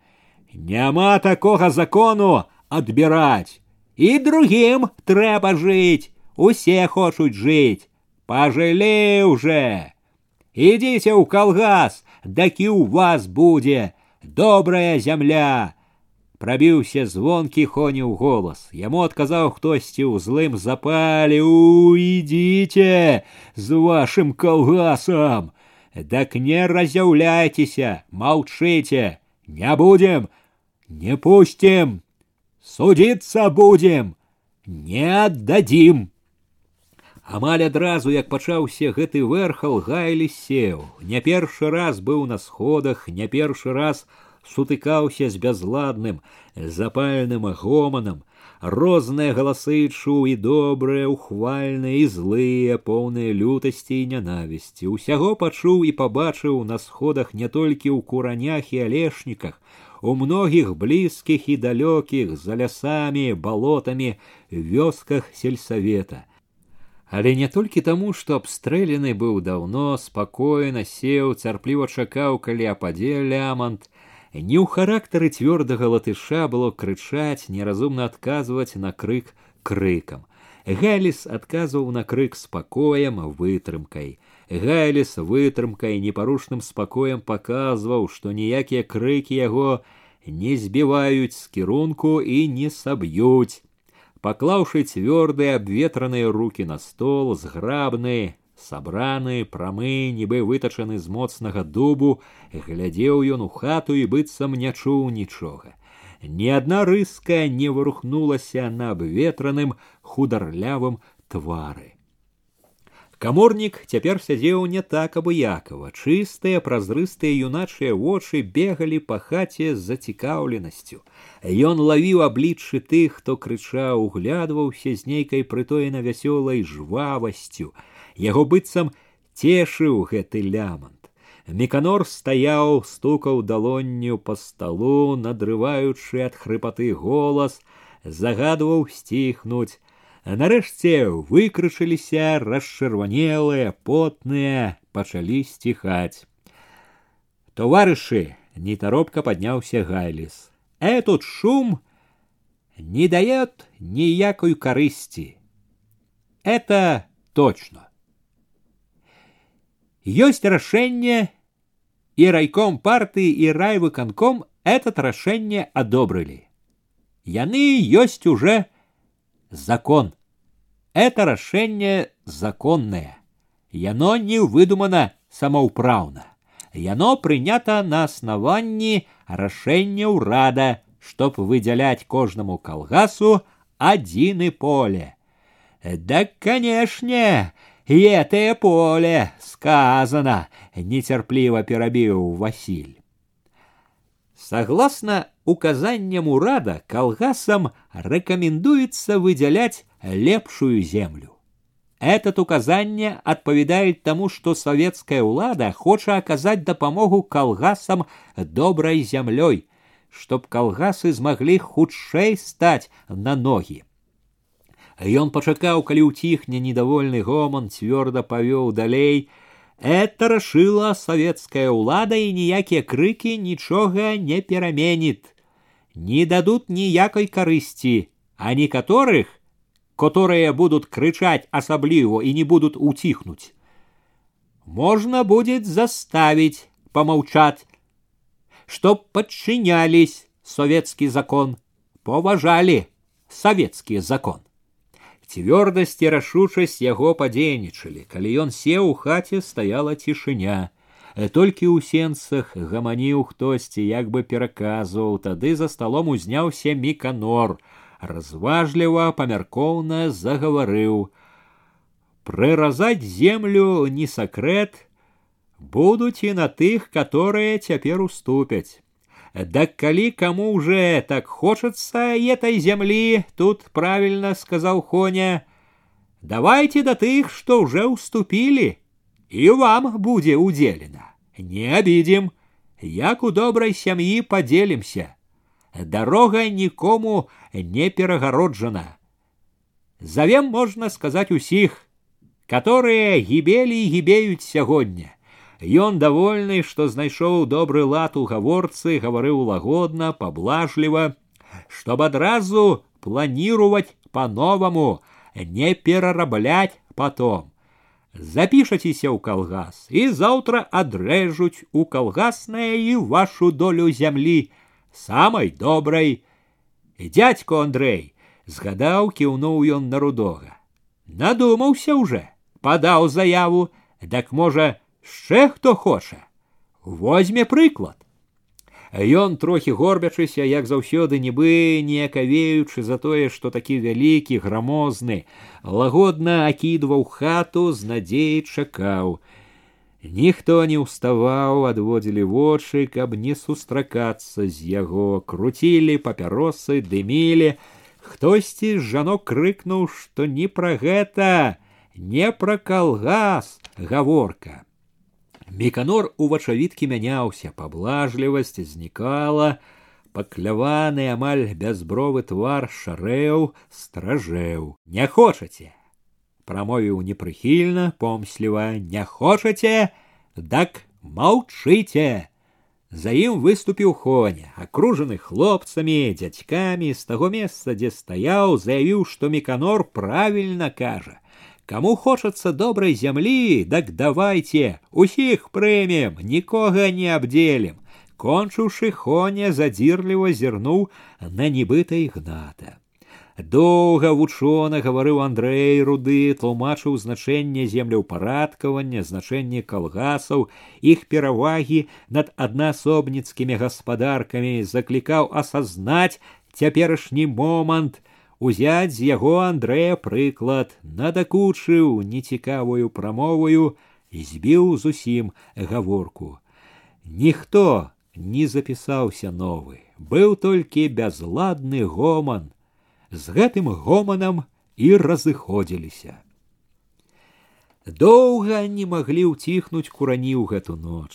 Няма такога закону адбіраць. І другім трэба жыць, усе хочуць жыць. Пажылі ўжо. Ідзіце ў калгас, дакі ў вас будзе, добрая зямля прабіўся звонкі хоніў голас. Яму адказаў хтосьці ў злым запале уйдзіце з вашым калгасам. Дак не разяўляйцеся, молчите, не будем, не пустим, судиться будем, не отдадим. Амаль адразу, як пачаўся гэты верхал гайлі сеў. Не першы раз быў на сходах, не першы раз сутыкаўся з бязладным, запальным гоманам, розныя галасы чуў і добрыя, ухвальныя і злыя, поўныя лютасці і нянавісці. Усяго пачуў і пабачыў на сходах не толькі ў куранях і алешніках, у многіх блізкіх і далёкіх за лясамі, балотамі, вёсках сельсавета. Але не толькі таму, што абстрэлены быў даўно, спакойна сеў, цярпліва чакаў, калі ападзе лямант, не ў характары цвёрдага латыша было крычаць, неразумна адказваць на крык крыкам. Галіс адказваў на крык спакоем, вытрымкай. Галіс вытрымкай непарушным спакоем паказваў, што ніякія крыкі яго не збіваюць з кірунку і не саб'юць. Паклаўшы цвёрдыя абветраныя руки на стол, зграбны, сабраны прамы нібы вытачаны з моцнага дубу глядзеў ён у хату і быццам не чуў нічога ні адна рыска не вырухнулася на абветраным хударлявым твары каморнік цяпер сядзеў не так абыякова чыстыя празрыстыя юначыя вочы бегалі па хаце з зацікаўленасцю ён лавіў абліччы тых хто крычаў углядваўся з нейкай прытоена вясёлай жвавасцю яго быццам цешыў гэты лямант. Меканор стаяў, стукаў далонню па сталу, надрываючы ад хрыпаты голас, загадваў сціхнуць. Нарэшце выкрышыліся расчырванелыя, потныя, пачалі сціхаць. Товарышы, нетаропка падняўся гайліс. Этот шум не дает ніякой корысти. Это точно. Есть решение, и райком партии, и райвыконком этот решение одобрили. Яны есть уже закон. Это решение законное. Яно не выдумано самоуправно. Яно принято на основании решения урада, чтоб выделять кожному колгасу один и поле. Да, конечно, гэтае поле сказано нетерпливо перабіў Василь. Согласно указаниям урада, колгасам рекомендуется выделять лепшую землю. Этот указание отповедает тому, что советская улада хочет оказать допомогу колгасам доброй землей, чтоб колгасы смогли худшей стать на ноги. Ён пачакаў, калі ўціхне недовольны гоман цвёрда павёў далей. Это рашыла савецкая ўлада і ніякія крыкі нічога не пераменит. Не дадут ніякай карысці, а некаторых, которые будут крычаць асабліва и не будут утихнуть. Можно будет заставить помолчать, чтоб подчинялись советский закон, поважали советский закон. Цвёрдасць і рашучасць яго падзейнічалі. Калі ён сеў у хаце стаяла цішыня. Толькі ў сенцах гаманіў хтосьці як бы пераказваў, тады за сталом узняўся міканор, разважліва памяркоўна загаварыў: Прыразаць землю не сакрэт, будуць і на тых, которые цяпер уступяць. Да коли кому уже так хочется этой земли, тут правильно сказал Хоня, давайте до тых, что уже уступили, и вам будет уделено. Не обидим, як у доброй семьи поделимся. Дорога никому не перегороджена. Завем, можно сказать, усих, которые гибели и гибеют сегодня. Ён давольны, што знайшоў добры лад у гаворцы, гаварыў лагодна, паблажліва, чтоб адразу планировать по-новому, не перараблять потом. Запішацеся ў калгас і заўтра адрэжуць у калгаснае і вашу долю зямлі самай добрай, дядько Андрей, згадаў кіўнуў ён на рудога. Надумаўся уже, падаў заяву, дак можа, яшчэ хто хоча. Возьме прыклад. Ён трохі горбячыся, як заўсёды нібы неякавеючы за тое, што такі вялікі грамозны, лагодна акідваў хату з надзеяй чакаў. Ніхто не ўставаў, адводзілі вочы, каб не сустракацца з яго, круцілі папяросы, дымілі. Хтосьці з жанок крыкнуў, што не пра гэта, не пра калгас гаворка. Меканор у вачавіткі мяняўся, паблажлівасць знікала, пакляваны амаль бязбровы твар шарэў, стражэў. Не хочаце. Прамовіў непрыхільна, помсліва, не хочаце, дак маўчыце. За ім выступіў хоня, акружаны хлопцамі, дзядзькамі з таго месца, дзе стаяў, заявіў, што меканор правільна кажа. Кому хочется доброй земли, так давайте, усіх прымем, нікога не абдзелем. Кончыўшы хоня задзірліва зірнуў на нібыта ігната. Доўга вучона гаварыў Андрэй руды, тлумачыў значэнне землеўпарадкавання, значэнне калгасаў, іх перавагі над аднаасобніцкімі гаспадаркамі, заклікаў асазнаць цяперашні момант, узяць з яго Андрэя прыклад, надакучыў нецікавую прамоваю і збіў зусім гаворку. Ніхто не запісаўся новы, быў толькі бязладны гоман. З гэтым гоманам і разыходзіліся. Доўга не маглі ўціхнуць курані ў гэту ноч.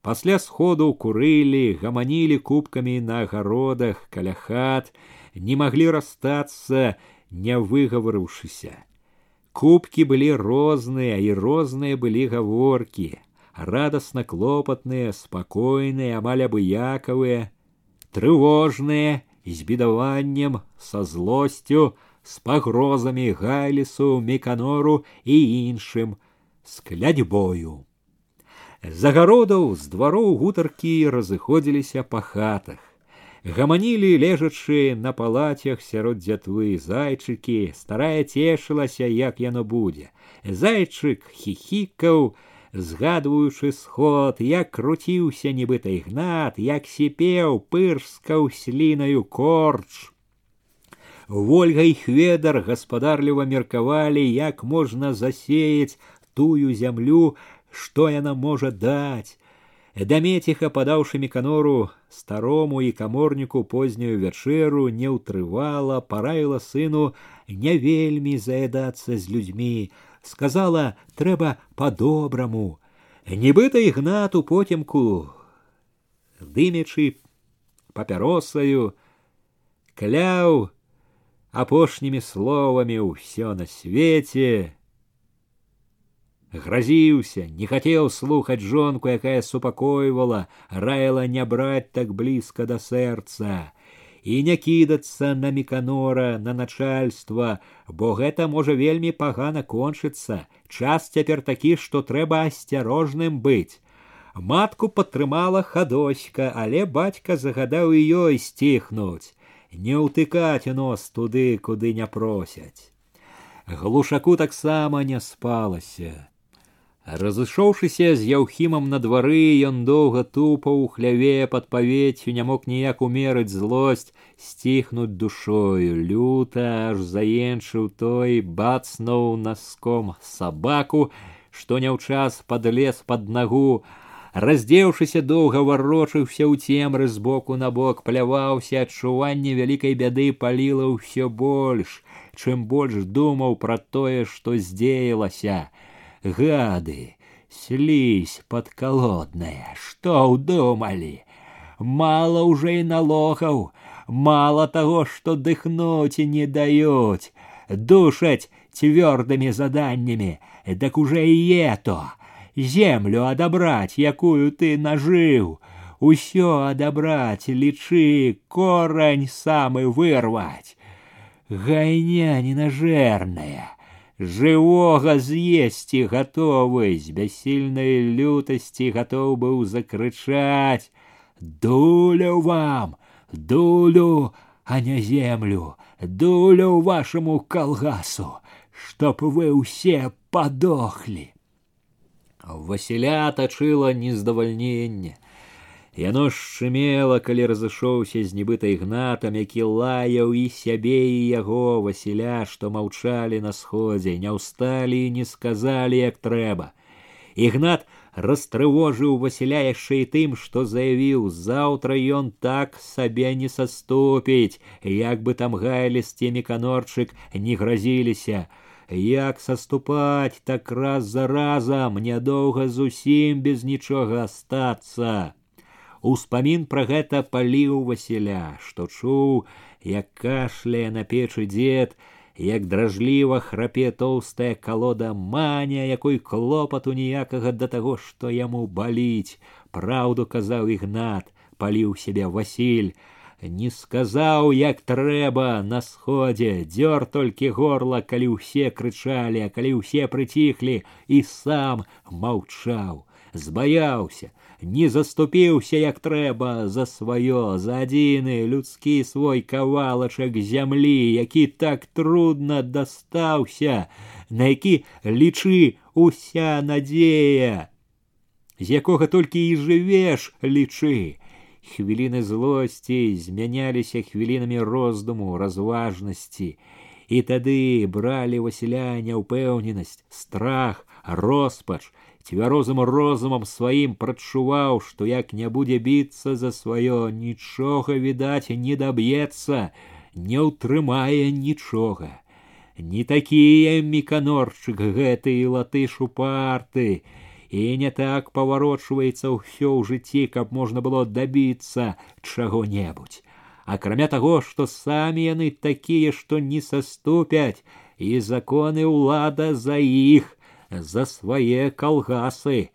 Пасля сходу курылі, гаманілі кубкамі на агародах, каля хат, не могли расстаться, не выгаварыўшыся. Кубкі былі розныя і розныя былі гаворкі, радасна клопатныя, спакойныя, амаль абыякавыя, трывожныя, з бедаваннем, са злосцю, з пагрозамі гайлісу, меканору і іншым, з клядьбою. З агародаў з двароў гутаркі разыходзіліся па хатах гаманілі лежачы на палацях сярод дзятвы зайчыкі старая цешылася як яно будзе зайчык хихікаў згадваючы сход як круціўся нібыта ігнат як сіпеў пырскаў слінаю корч Вольга і хведар гаспадарліва меркавалі, як можна засеяць тую зямлю, што яна можа даць, Дамеціха, падаўшы меканору старому і каморніку познюю вячэру не ўтрывала, параіла сыну не вельмі заядацца з людзьмі, сказала трэба по-добраму. Нібыта ігнат у потемку, дымячы папяросаю, кляў апошнімі словамі ўсё на свеце, грозіўся, не хотел слухаць жонку, якая супакойвала, раіла не браць так блізка да сэрца і не кідацца на меканора на начальство, бо гэта можа вельмі пагана кончыцца. Час цяпер такі, што трэба асцярожным быць. Матку падтрымала хадоська, але бацька загадаў і ёй сціхнуць, не ўтыкаць нос туды, куды не просяць. Глушаку таксама не спалася. Разышоўшыся з яўхімам на двары, ён доўга тупаў у хляве пад павеццю, не мог ніяк умерыць злосць, сціхнуць душою, люта аж заенчыў той, бацнуў наском сабаку, што няўчас падлез пад нагу, раздзеўшыся доўга варочыўся ў цемры з боку на бок, пляваўся, адчуванне вялікай бяды паліла ўсё больш, чым больш думаў пра тое, што здзеялася гады, слізь подколодная, что удумали? Мало уже и налогов, мало того, что дыхнуть не дают, душать твердыми заданнями, так уже и это, землю одобрать, якую ты нажил, усё одобрать, лічы, корань самый вырвать. Гайня ненажерная, жывога з'есці гатовы з бяссільнай лютасці гатоў быў закрычаць дулю вам дулю а не землю, дулю вашему колгасу, чтоб вы усе подохли. Васіля тачыла нездавальненне. Яно шчымела, калі разышоўся з нібыта ігнатам, які лаяў і сябе і яго Васіля, што маўчалі на сходзе, не ўсталі і не сказалі, як трэба. Ігнат растрывожыў Васіля яшчэ і тым, што заявіў заўтра ён так сабе не саступіць, як бы там гайлісцемі канорчык не гразіліся як саступаць так раз за разам нядоўга зусім без нічога астацца. Успамін пра гэта паліў Васіля, што чуў, як кашляе на печы дзед, як дражліва храпе тоўстая калода маня, якой клопату ніякага да таго, што яму баліць. Праўду казаў ігнат, паліў сябе Васіль, не сказаў як трэба на сходзе дзёр толькі горла калі ўсе крычалі а калі ўсе прыціхлі і сам маўчаў збаяўся не заступіўся як трэба за сваё за адзіны людскі свой кавалачак зямлі які так трудна дастаўся на які лічы уся надзея з якога толькі і жывеш лічы хвіліны злосці змяняліся хвілінамі роздуму разважнасці і тады бралі васіля няўпэўненасць страх роспач цвярозым розумам сваім прачуваў што як не будзе біцца за сваё нічога відаць не даб'ецца не ўтрымае нічога не такія міканорчык гэты і латыш упарты і не так паварочваецца ўсё ў жыцці, каб можна было дабіцца чаго-небудзь. Акрамя таго, што самі яны такія, што не саступяць, і законы ўлада за іх, за свае калгасы.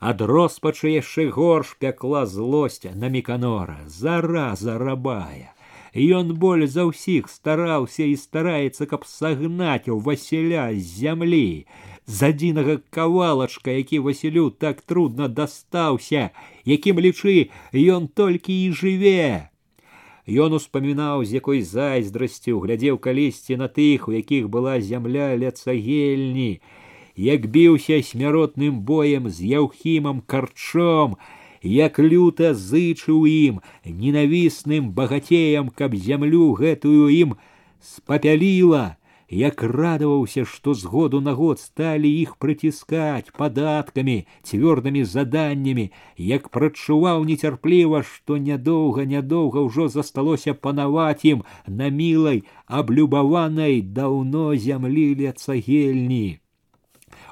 Ад роспачы яшчэ горш пякла злосць на міканора, зараза рабая. Ён боль за ўсіх стараўся і стараецца, каб сагнаць у Васіля з зямлі з адзінага кавалачка, які Васілю так трудно дастаўся, якім лічы ён толькі і жыве. Ён успамінаў, з якой зайздрасцю глядзеў калісьці на тых, у якіх была зямля ля цагельні, як біўся смяротным боем з яўхімам карчом, як люта зычыў ім ненавісным багацеям, каб зямлю гэтую ім спапяліла як радаваўся, што з году на год сталі іх прыціскаць падаткамі, цвёрдымі заданнямі, як прачуваў нецярпліва, што нядоўга нядоўга ўжо засталося панаваць ім на мілай, аблюбаванай даўно зямлі ля цагельні.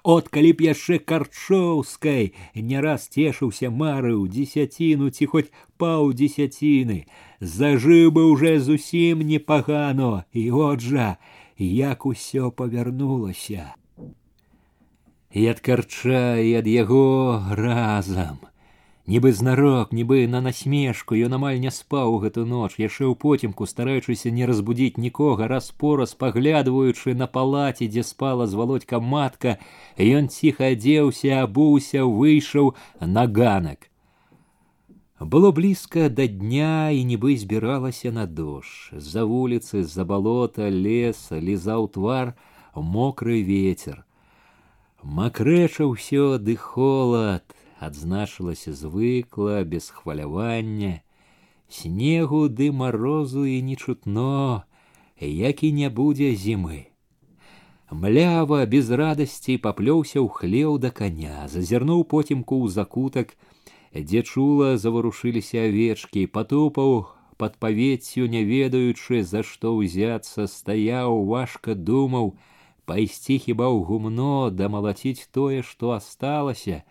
От калі б яшчэ карчоўскай не раз цешыўся марыў дзесяціну ці хоць паўдзесяціны, зажыў бы ўжо зусім непагано і от жа, як усё павярнулася. І ад карча і ад яго разам. Нібы знарок, нібы на насмешку ён амаль не спаў гэту ноч, яшчэ ў потемку, стараючыся не разбудзіць нікога, раз пораз паглядваючы на палаце, дзе спала з володька матка, ён ціха адзеўся, абуўся, выйшаў на ганак. Было блізка да дня і нібы збіралася на дождж. З-за вуліцы, з-за балота, леса, лізаў твар, мокры ветер. Макрэча ўсё ды холад, адзначылася звыкла, без хвалявання. Снегу ды марозу і не чутно, як і не будзе зімы. Млява без радасці паплёўся ў хлеў да каня, зазірнуў потімку ў закутак, дзе чула заварушыліся авечкі патупаў под павеццю не ведаючы за што ўзяцца стаяў важка думаў пайсці хіба ў гумно да малаціць тое што асталася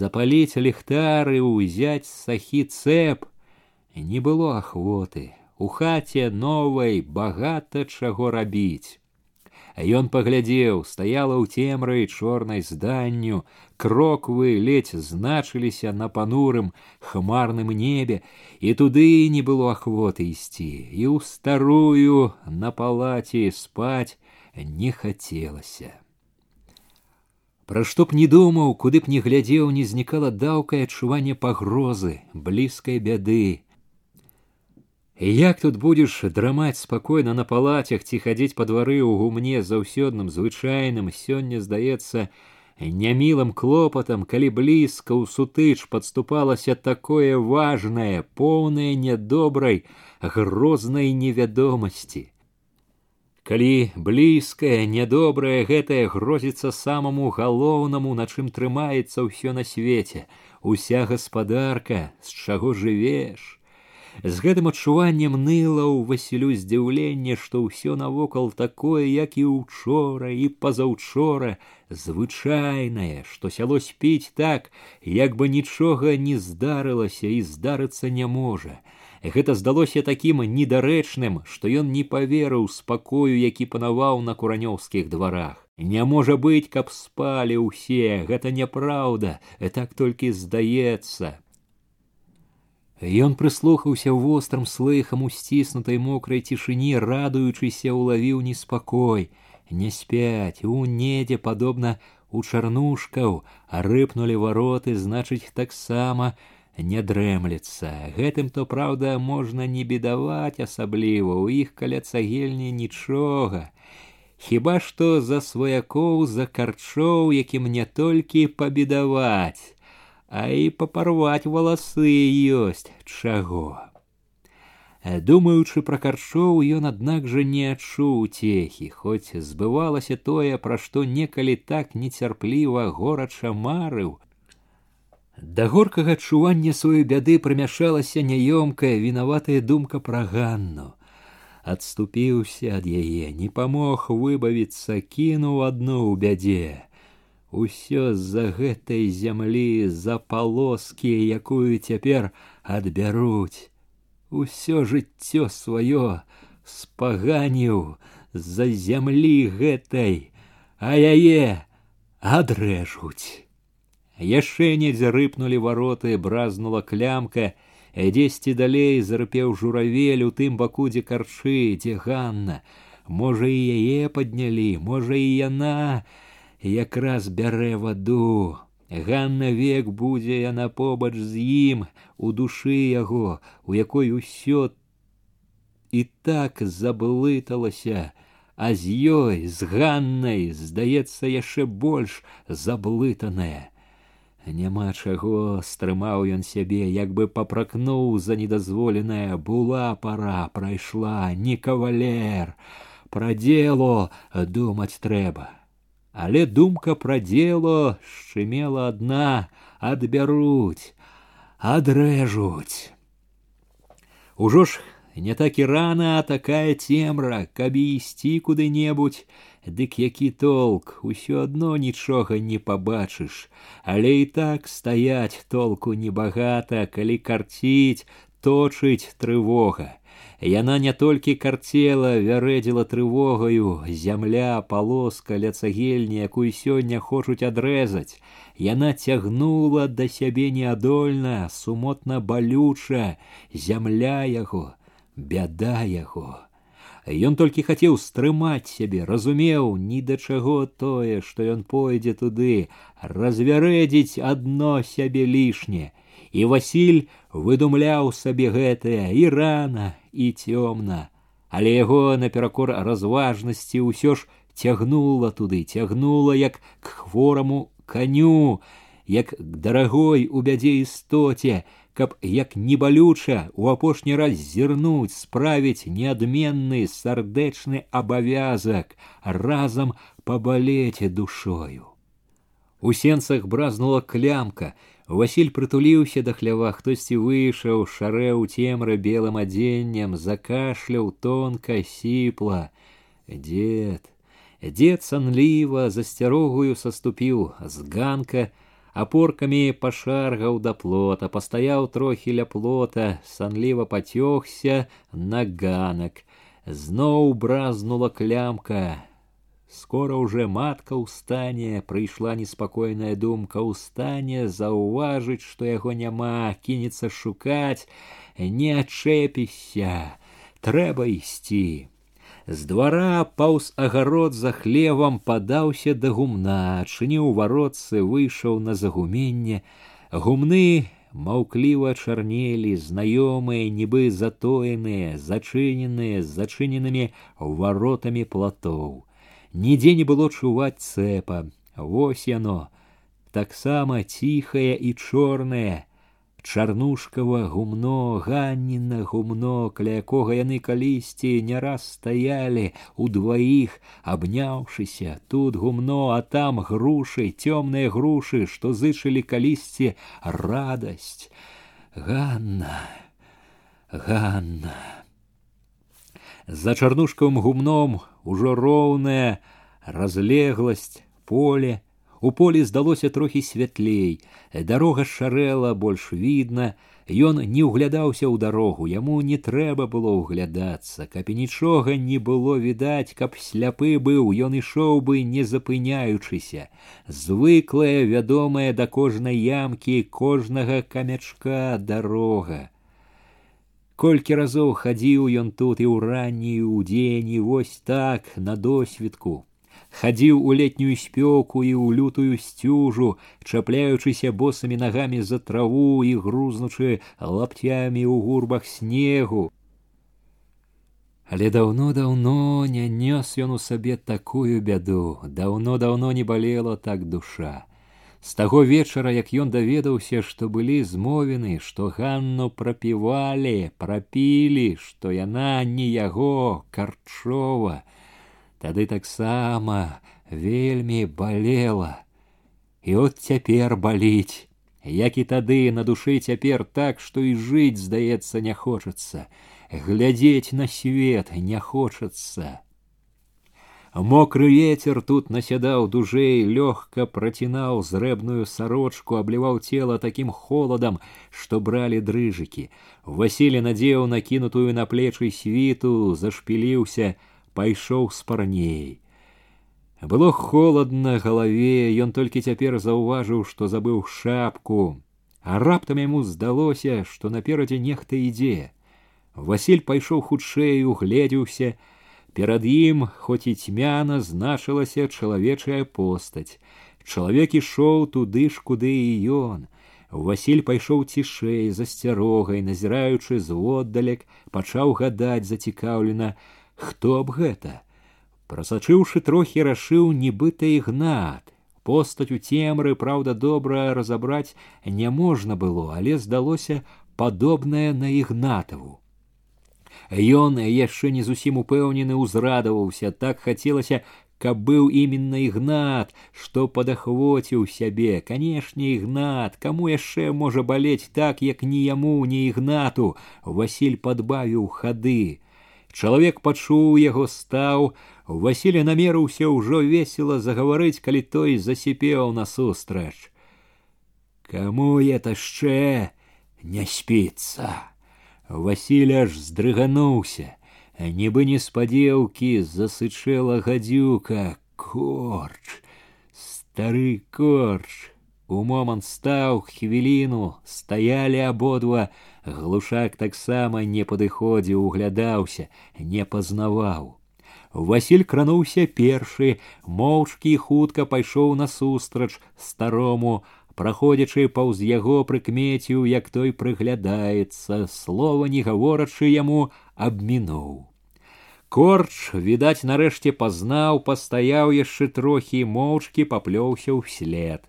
запаліць ліхтары ўзяць сахі цэп не было ахвоты у хаце новай багата чаго рабіць Ён паглядзеў, стаяла ў цемрай чорнай зданню, кроквы ледзь значыліся на панурым хмарным небе, і туды не было ахвоты ісці, і ў старую на палаце спаць не хацелася. Пра што б не думаў, куды б не глядзеў, не знікала даўкае адчуванне пагрозы, блізкай бяды. Як тут будзеш драмаць спакойна на палацях ці хадзіць па двары ў гумне заўсёдным звычайным сёння здаецца нямілым клопатам, калі блізка ў сутыч падступалася такое важнае, поўнае нядобрай, грознай невядомасці. Калі блізкае, нядобрае гэтае грозіцца самаму галоўнаму, на чым трымаецца ўсё на свеце, уся гаспадарка, з чаго жывеш, з гэтым адчуваннем ныла ў васілю здзіўленне што ўсё навокал такое як і учора і пазаўчора звычайнае што сяло спіць так як бы нічога не здарылася і здарыцца не можа гэта здалося такім недарэчным што ён не паверыў спакою які панаваў на куранёўскіх дварах не можа быць каб спалі ўсе гэта няпраўда так толькі здаецца Ён прыслухаўся вострым слыхам у сціснутай мокрай цішыні, радуючыся улавіў неспакой. Не спяць, у недзе падобна у чарнушкаў, а рыпнулі вароты, значыць, таксама не дрэмлецца. Гэтым то праўда можна не бедаваць асабліва, у іх каля цагельні нічога. Хіба што за сваякоў за карчоў, якім не толькі пабедаваць а і папарваць валасы ёсць чаго. Думаючы пра карчоў ён аднак жа не адчуў цехі, хоць збывалася тое, пра што некалі так нецярпліва горача марыў. Да горкага адчування сваёй бяды прымяшалася няёмкая вінаватая думка пра ганну. Адступіўся ад яе, не памог выбавіцца, кінуў адну ў бядзе усё з-за гэтай зямлі за палоскі якую цяпер адбяруць усё жыццё сваё спаганіў з-за зямлі гэтай а яе адрэжуць яшчэ недзе рыпнулі вароты бразнула клямка дзесьці далей зарыпеў журавель у тым баку дзе карчы дзе ганна можа і яе паднялі можа і яна якраз бярэ ваду. Ганна век будзе яна побач з ім у душы яго, у якой усё і так заблыталася, а з ёй з ганнай здаецца яшчэ больш заблытанае. Няма чаго стрымаў ён сябе, як бы папракнуў за недазволенае була пара прайшла не кавалер, пра дело думаць трэба але думка пра дело шчымела адна адбяруць адрэжуць ужо ж не так і рана такая цемра каб ісці куды-небудзь дык які толк усё адно нічога не пабачыш але і так стаяць толку небагата калі карціць точыць трывога Яна не толькі карцела, вярэдзіла трывогаю, зямля, палоска ля цагельні, якую сёння хочуць адрэзаць. Яна цягнула да сябе неадольна, сумотна балюча, зямля яго, бяда яго. Ён толькі хацеў стрымаць сябе, разумеў ні да чаго тое, што ён пойдзе туды, развярэдзіць адно сябе лішне. І Васіль выдумляў сабе гэтае і рана, і цёмна, але яго наперакор разважнасці ўсё ж цягнула туды, цягнула як к хвораму каню, як к дарагой у бядзе істоце, каб як небалюча у апошні раз зірнуць справіць неадменны сардэчны абавязак разам пабалець душою. У сенцах бразнула клямка, Васіль прытуліўся да хлява, хтосьці выйшаў, шарэў цемра белым адзеннем, закашляў тонка, сіпла. Дед, дед санліва засцярогую саступіў з ганка, апоркамі пашаргаў да плота, пастаяў трохі ля плота, санліва пацёгся на ганак. Зноў бразнула клямка, скоро уже матка ўстане прыйшла неспакойная думка ўстане заўважыць што яго няма кінецца шукаць не адчэпіся трэба ісці з двара паўз агарод за хлевам падаўся да гумна адчыніў варотцы выйшаў на загуменне. Гумны маўкліва чарнелі знаёмыя нібы затоеныя зачыненыя з зачыненымі варотамі платоў. Нідзе не было чуваць цэпа. Вось яно таксама ціхае і чорнае чарнушкава гумно ганніна гумно каля якога яны калісьці не раз стаялі удваіх абняўшыся тут гумно а там грушы цёмныя грушы што зычылі калісьці радасць ганна ганна за чарнушкавым гумном ужо роўная разлегласць поле У полі здалося трохі святлей, дарога шарэла больш відна, Ён не ўглядаўся ў дарогу, яму не трэба было ўглядацца, каб і нічога не было відаць, каб сляпы быў, ён ішоў бы не запыняючыся. Звыклая, вядомая да кожнай ямкі кожнага камячка дарога. Колькі разоў хадзіў ён тут і ў ранні ў дзень і вось так на досвідку хадзіў у летнюю спёку і ў лютую сцюжу, чапляючыся босымі нагамі за траву і грузнучы лапцямі ў гурбах снегу. Але даўно-даўно не нёс ён у сабе такую бяду, даўно-даўно не балела так душа. З таго вечара, як ён даведаўся, што былі змовены, што Ганну прапівалі, прапілі, што яна не яго карчова, тады таксама вельмі балела і от цяпер баліць як і тады на душы цяпер так што і жыць здаецца не хочацца глядзець на свет не хочацца мокры ветер тут насядаў дужэй лёгка працінаў зрэбную сарочку абліваў цела такім холадам што бралі дрыжыкі васілі надзеў накінутую на плечы світу зашпіліўся пайшоў з парней. Было холодна галаве, ён толькі цяпер заўважыў, што забыў шапку, а раптам яму здалося, што наперадзе нехта ідзе. Васіль пайшоў хутчэй, угледзеўся, перад ім, хоць і цьмяна значылася чалавечая постаць. Чалавек ішоў туды ж, куды і ён. Васіль пайшоў цішэй, засцярогай, назіраючы зводдалек, пачаў гадаць зацікаўлена, хто б гэта прасачыўшы трохі рашыў нібыта ігнат постаць у цемры праўда добра разабраць не можна было але здалося падобнае на ігнатаву Ён яшчэ не зусім упэўнены ўзрадаваўся так хацелася каб быў іменна ігнат што падахвоціў сябе канешне ігнат каму яшчэ можа балець так як ні яму ні ігнату васіль падбавіў хады Чалавек пачуў яго стаў, Васіля намерыўся ўжо весела загаварыць, калі той засіпеў насустрач. Каму это яшчэ не спіцца. Васіля аж здрыгануўся, нібы неспадзеўкі засычэла гадзюка, корч, стары корч. У момант стаў хвіліну, стаялі абодва, глушак таксама не падыходзіў углядаўся не пазнаваў Васіль крануўся першы моўчкі хутка пайшоў насустрач старому праходзячы паўз яго прыкмеціў як той прыглядаецца слова не гаворачы яму абмінуў корч відаць нарэшце пазнаў пастаяў яшчэ трохі моўчкі паплёўся ўслед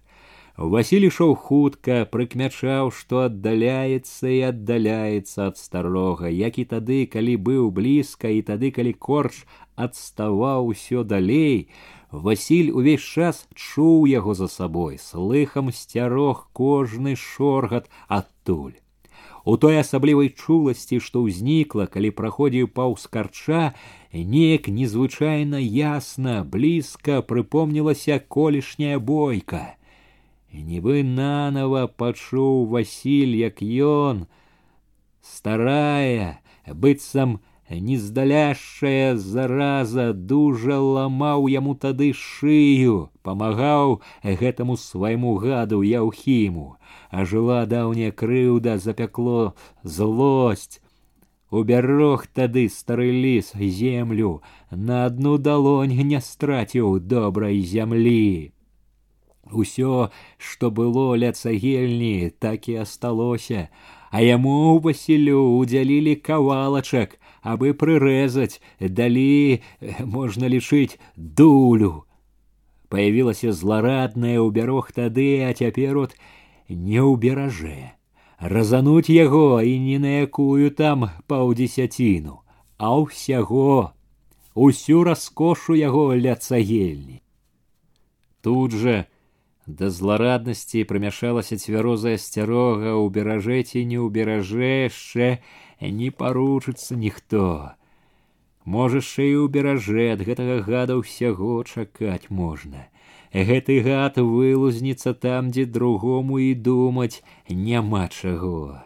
Васіль ішоў хутка, прыкмячаў, што аддаляецца і аддаляецца ад старога, як і тады, калі быў блізка і тады, калі корч адставаў усё далей, Васіль увесь час чуў яго за сабой, слыхам сцярог кожны шоргат адтуль. У той асаблівай чуласці, што ўзнікла, калі праходзіў паўз карча, неяк незвычайна ясна, блізка прыпомнілася колішняя бойка нібы нанова пачуў Васіль, як ён, старая, быццам нездаляшчая зараза дужа ламаў яму тады шыю, памагаў гэтаму свайму гаду яўхіму, а жыла даўняя крыўда запякло злосць. Убярог тады стары ліс землю, на адну далонь не страціў добрай зямлі. Усё, што было ля цагельні, так і асталося, а яму ў Васілю удзялілі кавалачак, абы прырэзаць, далі, можна лічыць, дулю. Паявілася зларадная ў бярог тады, а цяпер от не ўберажэ. Разануць яго і не на якую там паўдзесяціну, а ўсяго, усю раскошу яго ля цагельні. Тут жа да злараднасці прымяшалася цвярозая сцярога ў беражэці не ў беражэ яшчэ не паручыцца ніхто. Можа яшчэ і ў беражэ ад гэтага гада ўсяго чакаць можна. Гэты гад вылузніцца там, дзе другому і думаць няма чаго.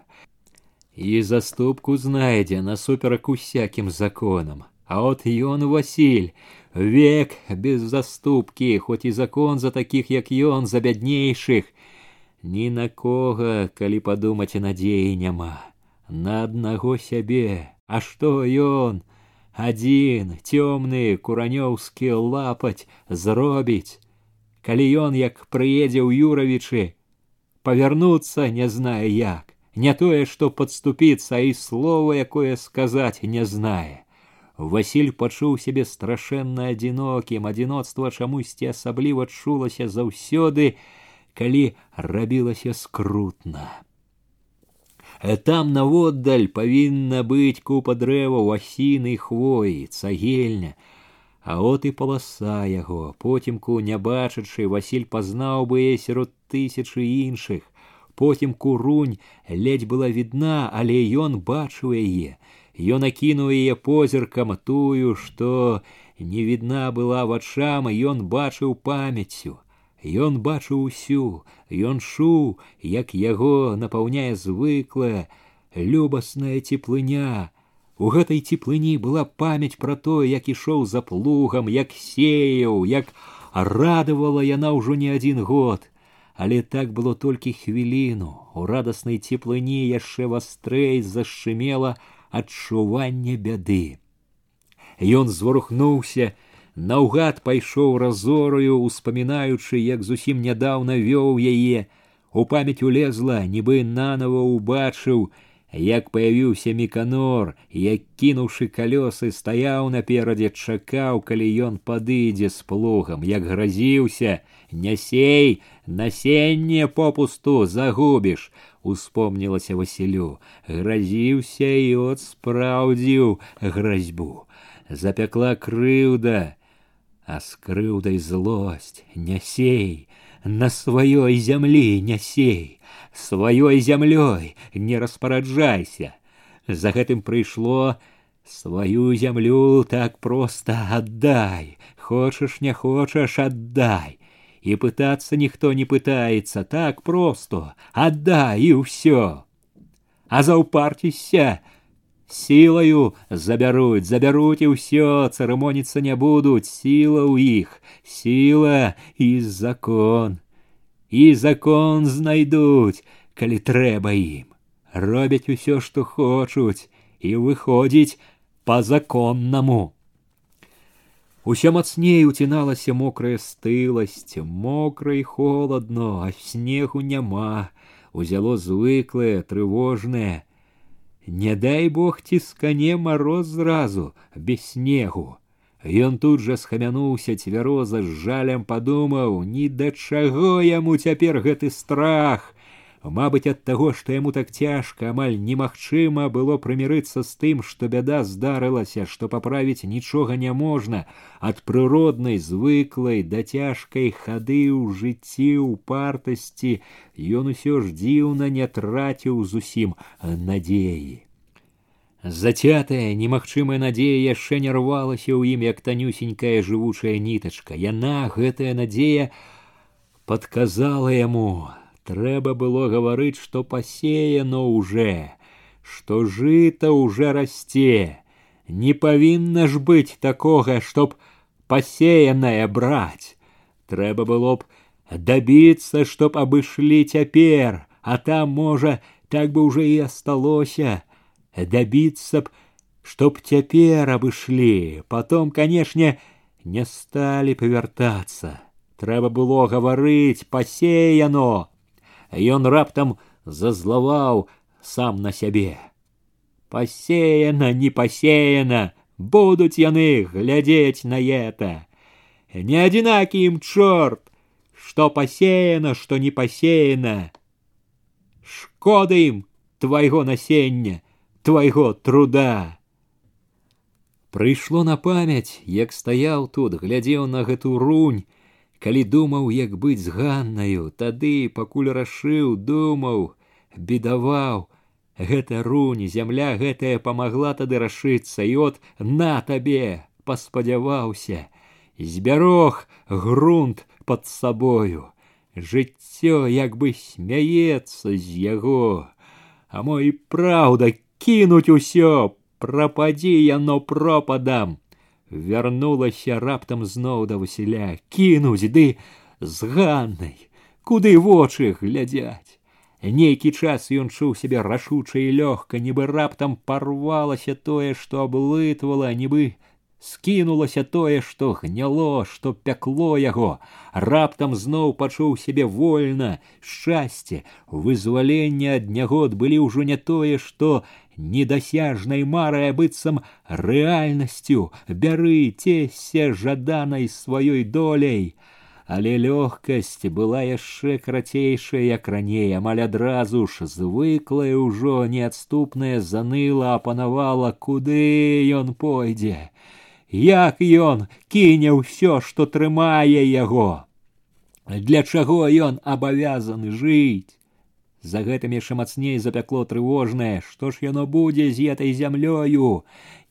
І заступку знайдзе насуперак усякім законам. А от ён Васіль Век без заступки, хоть і закон за таких, як ён, за бяднейшых. Ні на кого, калі падумаць надзеі няма. На аднаго сябе, А што ён? Адзін цёмны куранёўскі лапаць зробіць. Калі ён як прыедзе ў юравічы, павярнуцца не знае як, не тое, што падступіцца і слова, якое сказаць не знае. Васіль пачуў сябе страшэнна адзінокім, адзіноцтва чамусьці асабліва чулася заўсёды, калі рабілася скрутна. Э, там наводдаль павінна быць купа дрэваў асіны хвоі, цагельня, А от і паласа яго, потімку не бачачы, Васіль пазнаў бы яе сярод тысячы іншых. Потімку рунь ледзь была відна, але ён бачыў яе, Ён акінуў яе позіркам тую, што не відна была вачам, ён бачыў памяццю. Ён бачыў усю, ён шуў, як яго напаўняе звыклая, любасная цеплыня. У гэтай цеплыні была памяць пра тое, як ішоў за плугам, як сеяў, як радавала яна ўжо не адзін год. Але так было толькі хвіліну. У радаснай цеплыні яшчэ вастрэй зашчымела, адчування бяды. Ён зварухнуўся, наўгад пайшоў разораю, успамінаючы, як зусім нядаўна вёў яе, у памяць улезла, нібы нанова ўбачыў, як паявіўся міканор, як кінуўшы калёсы, стаяў наперадзе, чакаў, калі ён падыдзе з плугам, як гразіўся, нясей, насенне попусту загубіш, успомнілася Васілю, гразіўся і от спраўдзіў гразьбу. Запякла крыўда, а з крыўдай злосць, нясей, на сваёй зямлі нясей, сваёй зямлёй не распараджайся. За гэтым прыйшло сваю зямлю так проста аддай, хочаш не хочаш аддай и пытаться никто не пытается, так просто, отдай и все. А заўпарціся, сілаю забяруць, забяруць і ўсё, цырымоніцца не будуць, сіла ў іх, сіла і закон. І закон знайдуць, калі трэба ім. Робяць усё, што хочуць, і выходзіць по законнаму. Усё мацней уціналася мокрая стыласць, мокра і холадно, а снегу няма, узяло звыклае, трывожнае. Не дай бог ціскане мароз зразу, без снегу. Ён тут жа схамянуўся цвяроза з жалем падумаў, ні да чаго яму цяпер гэты страх. Мабыць, ад таго, што яму так цяжка, амаль немагчыма было прымірыцца з тым, што бяда здарылася, што паправіць нічога не можна, ад прыроднай звыклай да цяжкай хады ў жыцці ў партасці ён усё ж дзіўна не траціў зусім надзеі. Зацятая немагчымая надзея яшчэ не рвалася ў ім як танюсенькая жывучая нітачка. Яна гэтая надзея падказала яму Трэба было гаварыць, што пасеяно уже, што жыта уже расце. Не павінна ж быць такога, чтоб пасеянае браць. Трэба было б дабіцца, чтоб абышлі цяпер, а там, можа, так бы уже і асталося, дабіцца б, чтоб цяпер абышлі, потом, канешне, не сталі павяртацца. трэба было гаварыць пасеяно. Ён раптам зазлаваў сам на сябе. Пасеяна, не пасеяна, будуць яны глядзець на это. Не адзінакі ім чорт, што пасеяна, што не пасеяна. Шкода ім твайго насення, твайго труда. Прыйшло на памяць, як стаяў тут, глядзеў на гэту рунь, калі думаў, як быць з ганнаю, тады, пакуль рашыў, думаў, бедаваў, гэта рунь, зямля гэтая памагла тады рашыцца, і от на табе паспадзяваўся, збярог грунт под сабою. Жыццё як бы смяецца з яго, А мо і праўда кінуць усё, прападзі яно пропадам. Вярнулася раптам зноў да Васіля, кінуць ды з ганнай, куды вочы глядзяць. Нейкі час ён чуў сябе рашуча і лёгка, нібы раптам парвалася тое, што аблытвала, нібы скінулася тое, што гняло, што пякло яго, раптам зноў пачуў сябе вольна, шчасце, вызваленне ад нягод былі ўжо не тое, што недасяжнай марай быццам рэальнасцю, бяры цесе жаданай сваёй доляй але лёгкасць была яшчэ карацейшая як раней амаль адразу ж звыклая ўжо неадступная заныла апанавала куды ён пойдзе як ён кіне ўсё што трымае яго для чаго ён абавязаны жыць за гэтым яшчэ мацней запякло трывожнае што ж яно будзе з этой зямлёю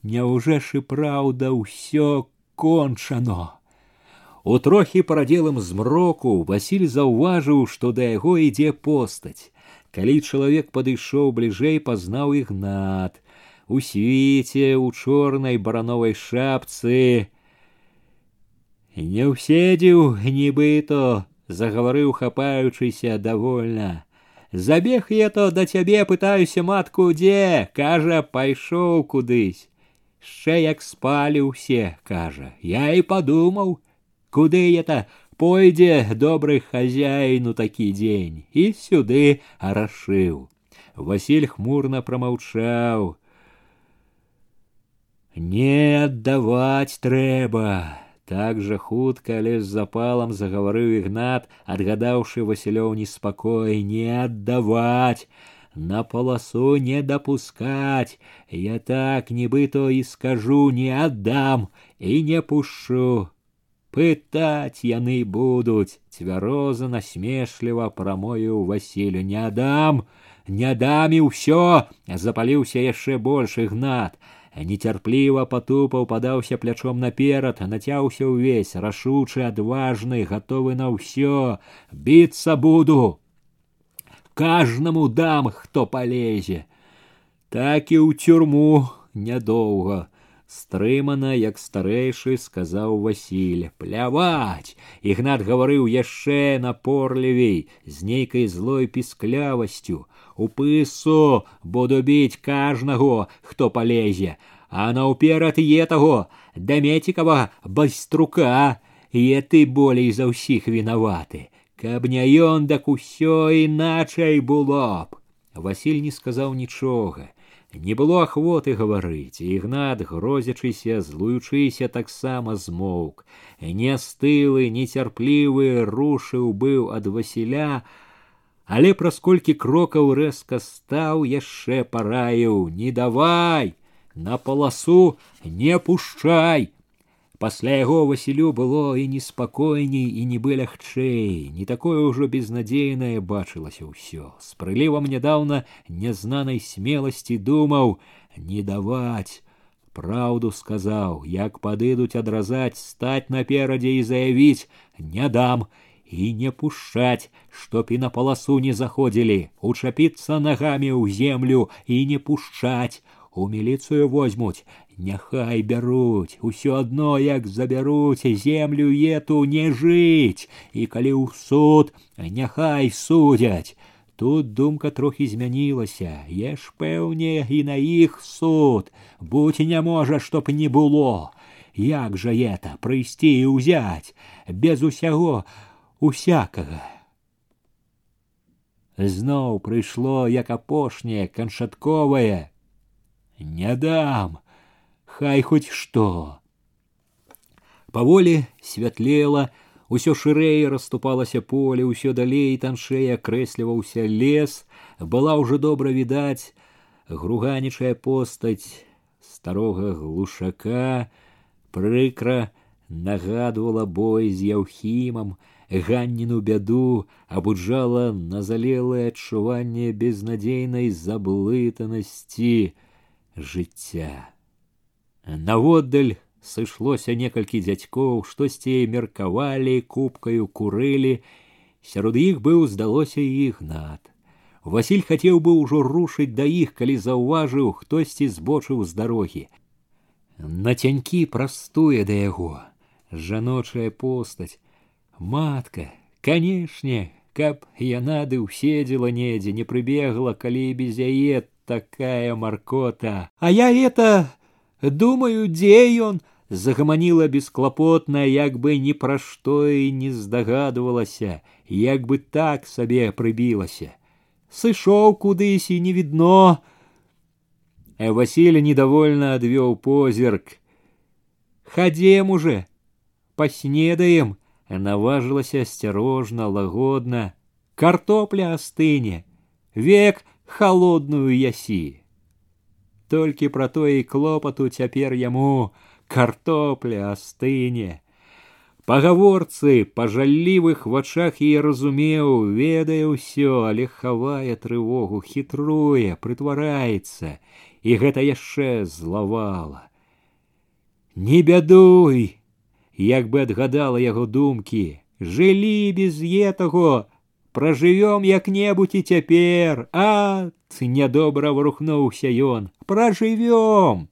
няўжо ж і праўда ўсё кончано У трохі парадзелым змроку Васіль заўважыў, што да яго ідзе постаць. Калі чалавек падышоў бліжэй, пазнаў ігнат. У свіце у чорнай барановай шапцы. Не ўседзеў, нібыто, загаварыў хапаючыся давольна. Забег я то да цябе пытаюся матку дзе, кажа, пайшоў кудысь. Шчэ як спалі ўсе, кажа, я і падумаў, Куды это пойдзе добрый хозяину такі дзень і сюды арашыў. Василь хмурно промаўчаў. Не аддаваць трэба. Так жа хутка, але з запалам загаварыў ігнат, адгадаўшы Васілёў неспакой, не аддаваць, на полосу не допускать. Я так нібыто і скажу, не аддам і не пушчу пытать яны будуць цвяроза насмешліва прамою васілю не дам не дам і ўсё запаліўся яшчэ больш ігнат нецярпліва патупаў падаўся плячом наперад нацяўся ўвесь рашучы адважны гатовы на ўсё біцца буду кажнаму дам хто палезе так і ў тюрму нядоўга стрымана як старэйшы сказаў васіль пляваць ігнат гаварыў яшчэ напорлівей з нейкай злой пісклявасцю у пысу буду біць кажнаго хто палезе а наўперад е таго дамецікава байструка е ты болей за ўсіх вінаваты каб не ён дак усё іначай было б василь не сказаў нічога Не было ахвоты гаварыць, ігнат, грозячыся, злуючыся таксама змоўк. Нястылы, нецярплівы рушыў быў ад Васіля, але праз колькі крокаў рэзка стаў яшчэ параіў: не давай, на паласу не пушчай, Пасля яго Васілю было і неспакойней і нібы лягчэй, не такое ўжо безнадзейнае бачылася ўсё. З прылівам нядаўна нязнанай смеласці думаў не даваць. Праўду сказаў, як падыдуць адразаць, стаць наперадзе і заявіць не дам і не пушчаць, чтоб і на паласу не заходзілі, учапіцца нагамі ў землю і не пушчаць. У міліцыю возьмуць, Няхай бяруць, усё адно як забяруць землю ету не жыць, і калі ў суд, няхай судзяць. Тут думка трохі змянілася, еш пэўне і на іх суд, будь не можа, чтоб не было. як жа это прыйсці і ўзяць без усяго усякага. Зноў прыйшло як апошняе канчатковае не дам хай хоць што паволі святлела усё шырэй расступалася поле ўсё далей таншэй акрэсліваўся лес была ўжо добра відаць груганічая постаць старога глушака прыкра нагадывала бой з яўхімам ганніну бяду абуджала назалелае адчуванне безнадзейнай заблытанасці жыцця. Наводдаль сышлося некалькі дзядзькоў, штосьці меркавалі, кубкаю курылі. Сярод іх быў здалося і ігнат. Васіль хацеў бы ўжо рушыць да іх, калі заўважыў, хтосьці збочыў з дарогі. Нацянькі прастуе да яго, жаночая постаць, матка канешне каб яна ды ўседзела недзе не прыбегла калі без яе такая маркота а я это думаю дзе ён загаманіла бесклапотна як бы ні пра што і не здагадвалася як бы так сабе прыбілася сышоў кудысь і не відно а васіля недовольна адвёў позірк хадзем уже паснедаем наважылася асцярожна лагодна картопля астыне век холодную ясі толькі пра тое і клопату цяпер яму картопля астыне пагаворцы па жаллівых вачах і разумеў ведае ўсё але хавае трывогу хітруе прытвараецца і гэта яшчэ злавала не бядуй як бы адгадала яго думкі жылі без етаго пражывём як-небудзь і цяпер а нядобра варухнуўся ён пражывём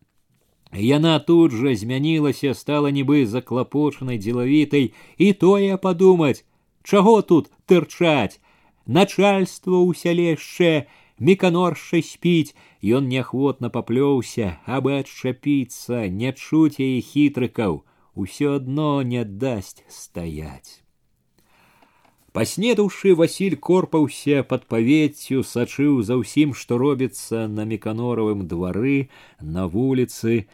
яна тут жа змянілася стала нібы заклапочанай дзелавітай і тое падумаць чаго тут тырчаць начальство ў сяле яшчэ міканорша спіць ён неахвотна паплёўся абы адчапіцца не чуць яе хітрыкаў ўсё адно не дасць стаять. Паснедаўшы Васіль корпаўся пад павеццю, сачыў за ўсім, што робіцца на меканоравым двары, на вуліцы.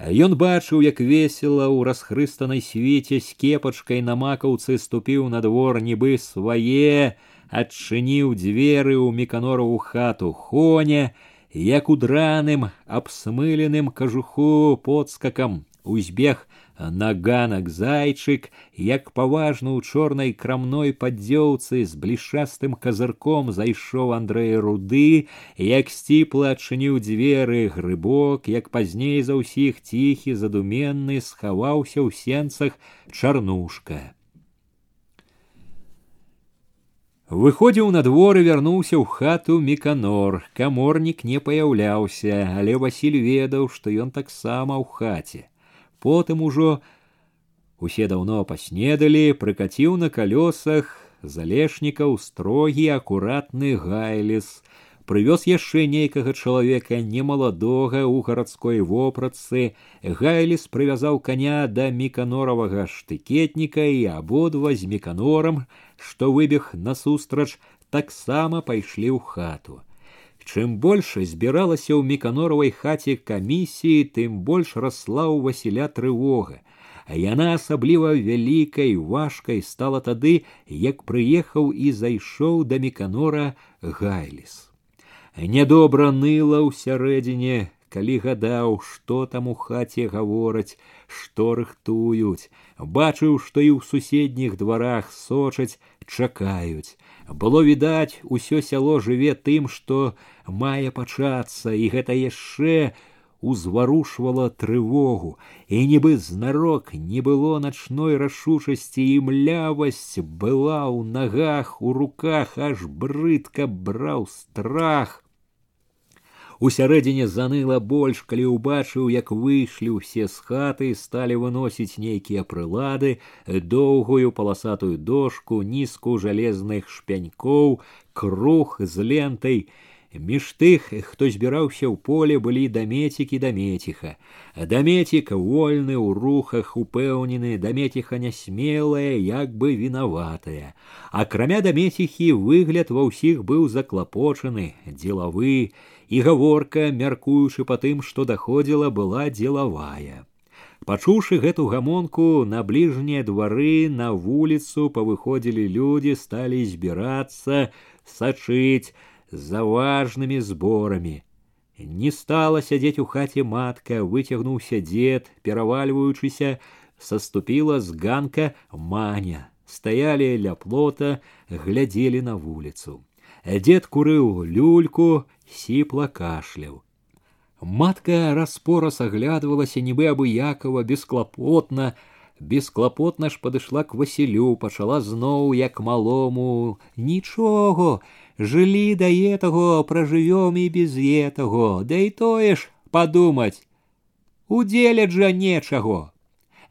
Ён бачыў, як весела ў расхрыстанай свеце з кепачкай на макаўцы ступіў на двор нібы свае, адчыніў дзверы ў меканораву хату хоня, як у драным абсмыленым кажуху подскакам узбег на ганак зайчык, як паважна ў чорнай крамной паддзёўцы з блішастым казырком зайшоў Андрэй руды, як сціпла адчыніў дзверы грыбок, як пазней за ўсіх ціхі задуменны схаваўся ў сенцах чарнушка. Выходзіў на двор і вярнуўся ў хату міканор. Каморнік не паяўляўся, але Васіль ведаў, што ён таксама ў хаце потым ужо усе даўно паснедалі прыкаціў на калёсах залешнікаў строгі акуратны гайлес прывёз яшчэ нейкага чалавека немаладога ў гарадской вопратцы гайлес прывязаў коня да міканоравага штыкетніка і абодва з міканорам што выбег насустрач таксама пайшлі ў хату Чым больш збіралася ў міканоравай хаце камісіі, тым больш расла ў Васіля трывога. А яна асабліва вялікай важкай стала тады, як прыехаў і зайшоў да міканора гайліс. Нядобра ныла ўсярэдзіне, калі гадаў, што там у хаце гавораць, што рыхтуюць, бачыў, што і ў суседніх дварах сочаць, чакаюць было відаць усё сяло жыве тым што мае пачацца і гэта яшчэ узварушвала трывогу і нібы знарок не было начной рашучасці і млявасць была ў нагах у руках аж брыдка браў страх Усярэдзіне заныла больш, калі ўбачыў, як выйшлі ўсе з хаты, сталі выносіць нейкія прылады, доўгую паласатую дошку, нізку жалезных шпянькоў, круг з лентай. Між тых, хто збіраўся ў поле, былі дамецікі дамеціха. Дамецік вольны ў рухах упэўнены, дамеціха нясмелая, як бы вінаватая. Акрамя дамеціхі выгляд ва ўсіх быў заклапочаны, дзелавы, і гаворка, мяркуючы па тым, што даходзіла, была дзелавая. Пачуўшы гэту гамонку на бліжнія двары на вуліцу павыходзілі людзі, сталі збірацца, сачыць, за важными зборамі. Не стала сядзець у хаце матка, выцягнуўся дзед, перавальваючыся, саступіла з ганка маня. Стаялі ля плота, глядзелі на вуліцу. Дзед курыў люльку, сіпла кашляў. Матка распораз аглядвалася нібы абыякова, бесклапотна, бесклапотна ж падышла к Васілю, пачала зноў як малому: Нічого, жылі да етаго пражывём і без етаго да і тое ж падумаць удзеляць жа нечаго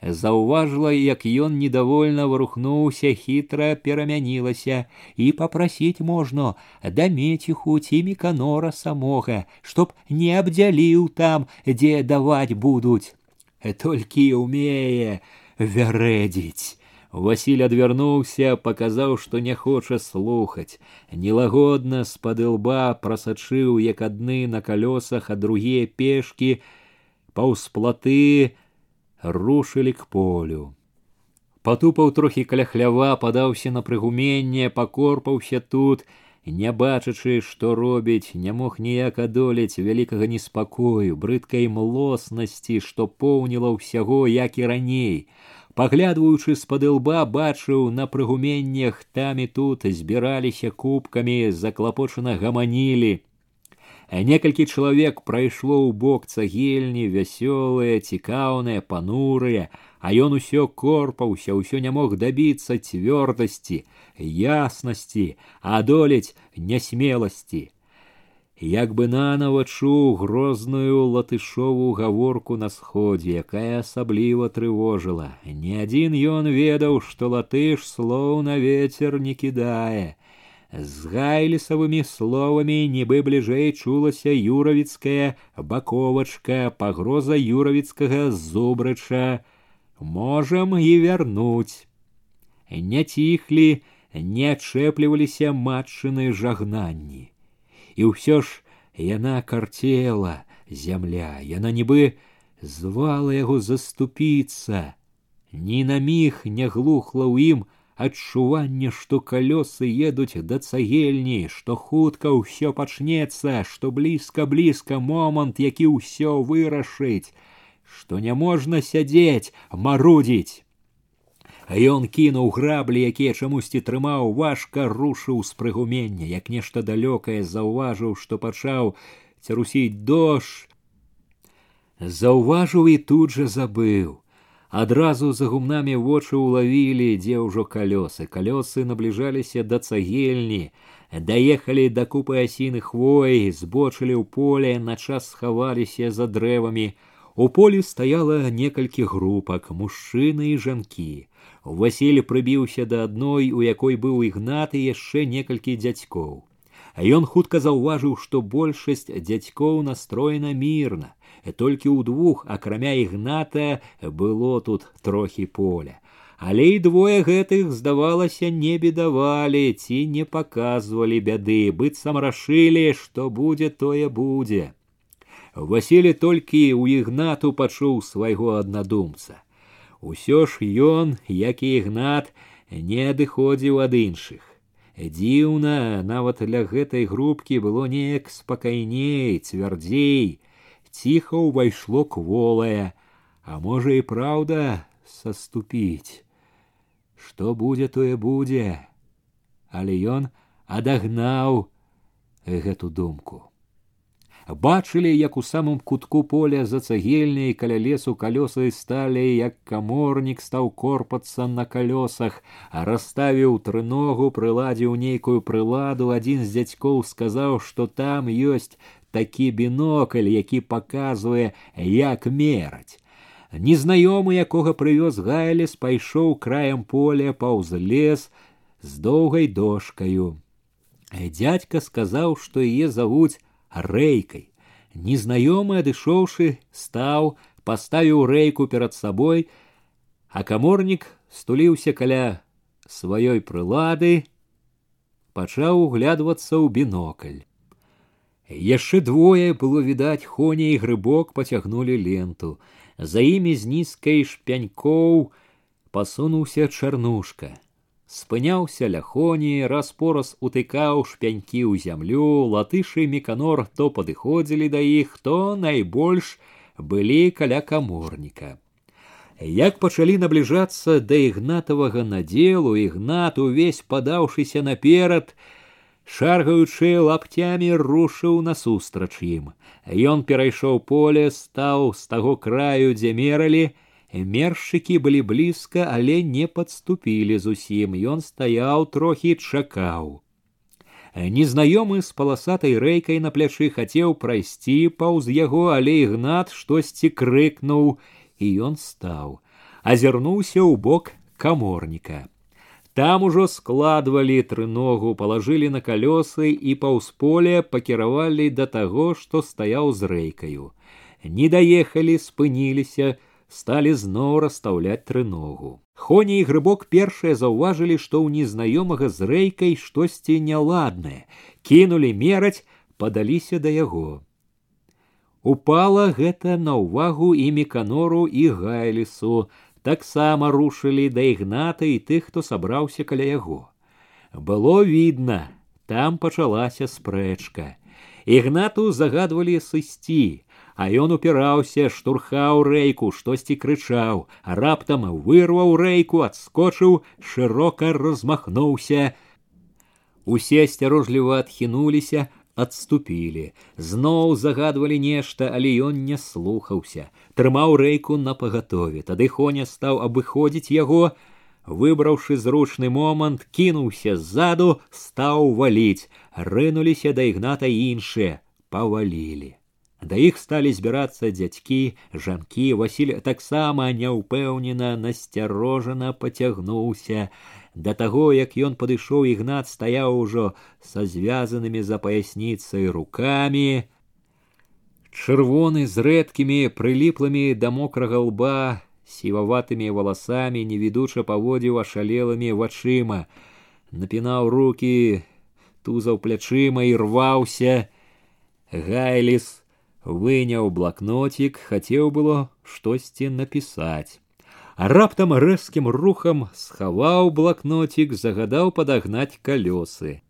заўважыла як ён недовольна варухнуўся хітра перамянілася і попрасіць можна дамеціху ці міканора самога чтоб не абдзяліў там дзе даваць будуць толькі умее вярэдзіць Васіль адвярнуўся, паказаў, што не хоча слухаць. Нелагодна з-пад лба прасачыў, як адны на калёсах, а другія пешкі паўз платы рушылі к полю. Патупаў трохі каля хлява, падаўся на прыгуменне, пакорпаўся тут, не бачачы, што робіць, не мог ніяк адолець вялікага неспакою, брыдкай млоснасці, што поўніла ўсяго, як і раней паглядваючы з-пад лба бачыў на прыгуменнях там і тут збіраліся кубкамі заклапочана гаманілі некалькі чалавек прайшло ў бок цагельні вясёлыя цікаўныя панурыя а ён усё корпаўся ўсё не мог дабіцца цвёрдасці яснасці адолець нясмеласці як бы нанова чуў грозную латышову гаворку на сходзе, якая асабліва трывожыла. Ні адзін ён ведаў, што латыш слоў на ветер не кідае. З гайлісавымі словамі нібы бліжэй чулася юравіцкая баковачка, пагроза юравіцкага зубрача. Можам і вярнуць. Не ціхлі, не адчэпліваліся матчыны жагнанні і ўсё ж яна карцела зямля яна нібы звала яго заступіцца ні на міг не глухла ў ім адчуванне што калёсы едуць да цагельні што хутка ўсё пачнецца што блізка блізка момант які ўсё вырашыць што няможна сядзець марудзіць. Ён кінуў граблі якія чамусьці трымаў важка рушыў з прыгумення як нешта далёкае заўважыў што пачаў цярусіць дождж. Заўважыў і тут жа забыў адразу за гумнамі вочы ўлавілі дзе ўжо калёсы калёсы набліжаліся да цагельні даехалі да купы асіны хвоі збочылі ў поле на час схаваліся за дрэвамі у полі стаяла некалькі групак мужчыны і жанкі Васіль прыбіўся да адной, у якой быў ігнаты яшчэ некалькі дзядзькоў. А ён хутка заўважыў, што большасць дзядзькоў настроена мірна, толькі ў двух, акрамя ігната, было тут трохі поля. Але і двое гэтых, здавалася, не бедавалі ці не паказвалі бяды, быццам рашылі, што будзе тое будзе. Васілі толькі ў ігнату пачуў свайго аднадумца. Усё ж ён, як і ігнат, не адыходзіў ад іншых. Дзіўна, нават для гэтай групкі было неяк спакайней, цвярдзей, ціха ўвайшло кволае, а можа і праўда саступіць. Што будзе, тое будзе, але ён адагнаў гэту думку бачылі як у самым кутку поля за цагельняй каля лесу калёсы сталі як каморнік стаў корпацца на калёсах а расставіў трыногу прыладзіў нейкую прыладу адзін з дзядзькоў сказаў што там ёсць такі бінокль які паказвае як мераць незнаёмы якога прывёз гайлес пайшоў краем поля паўз лес з доўгай дошкаю Дядька сказаў, што яе завуць рэйкай. Незнаёмы адышоўшы, стаў, паставіў рэйку перад сабой, а каморнік стуліўся каля сваёй прылады, пачаў углядвацца ў бінокль. Яшчэ двое было відаць хоня і грыбок пацягнулі ленту. За імі з нізкай шпянькоў пасунуўся чарнушка. Спыняўся ля хоні, распораз утыкаў шпянькі ў зямлю, латышы меканор то падыходзілі да іх, то найбольш былі каля каморніка. Як пачалі набліжацца да ігнатавага надзелу, ігнат увесь падаўшыся наперад, шаргаючы лаптямі рушыў насустрач ім. Ён перайшоў поле, стаў з таго краю, дзе мералі, мершчыкі былі блізка, але не падступілі зусім. Ён стаяў трохі чакаў. Незнаёмы з паласатай рэйкай на плячы хацеў прайсці паўз яго, але ігнат штосьці крыкнуў і ён стаў, азірнуўся ў бок каморніка. Там ужо складвалі трыногу, палажылі на калёсы і паўз поле пакіравалі да таго, што стаяў з рэйкаю. Не даехалі, спыніліся, сталі зноў расстаўляць трыногу. Хоня і грыбок першыя заўважылі, што ў незнаёмага з рэйкай штосьці няладнае, кінулі мераць, падаліся да яго. Упала гэта на ўвагу і меканору і гайлісу, таксама рушылі да ігната і тых, хто сабраўся каля яго. Было відно, там пачалася спрэчка. Ігнату загадвалі сысці, а ён упіраўся, штурхаў рэйку, штосьці крычаў, раптам вырваў рэйку, адскочыў, шырока размахнуўся. Усе асцярожліва адхінуліся, адступілі зноў загадвалі нешта але ён не слухаўся трымаў рэйку на пагатове тады хоня стаў абыходзіць яго выбраўшы зручны момант кінуўся ззаду стаў валіць рынуліся да ігната іншыя павалілі да іх сталі збірацца дзядзькі жанкі васіль таксама няўпэўнена насцярожана пацягнуўся Да таго, як ён падышоў ігнат стаяў ужо са звязанымі за паясніцай руками. Чырвоны з рэдкімі прыліплымі да мокрага лба сіваватымі валасамі невідуча паводзіў ашалелымі вачыма, напінаў руки, тузаў плячыма і рваўся. Гайліс выняў блакнотик, хацеў было штосьці напісаць а раптам рэзкім рухам схаваў блакнотик, загадаў падагнаць калёсы.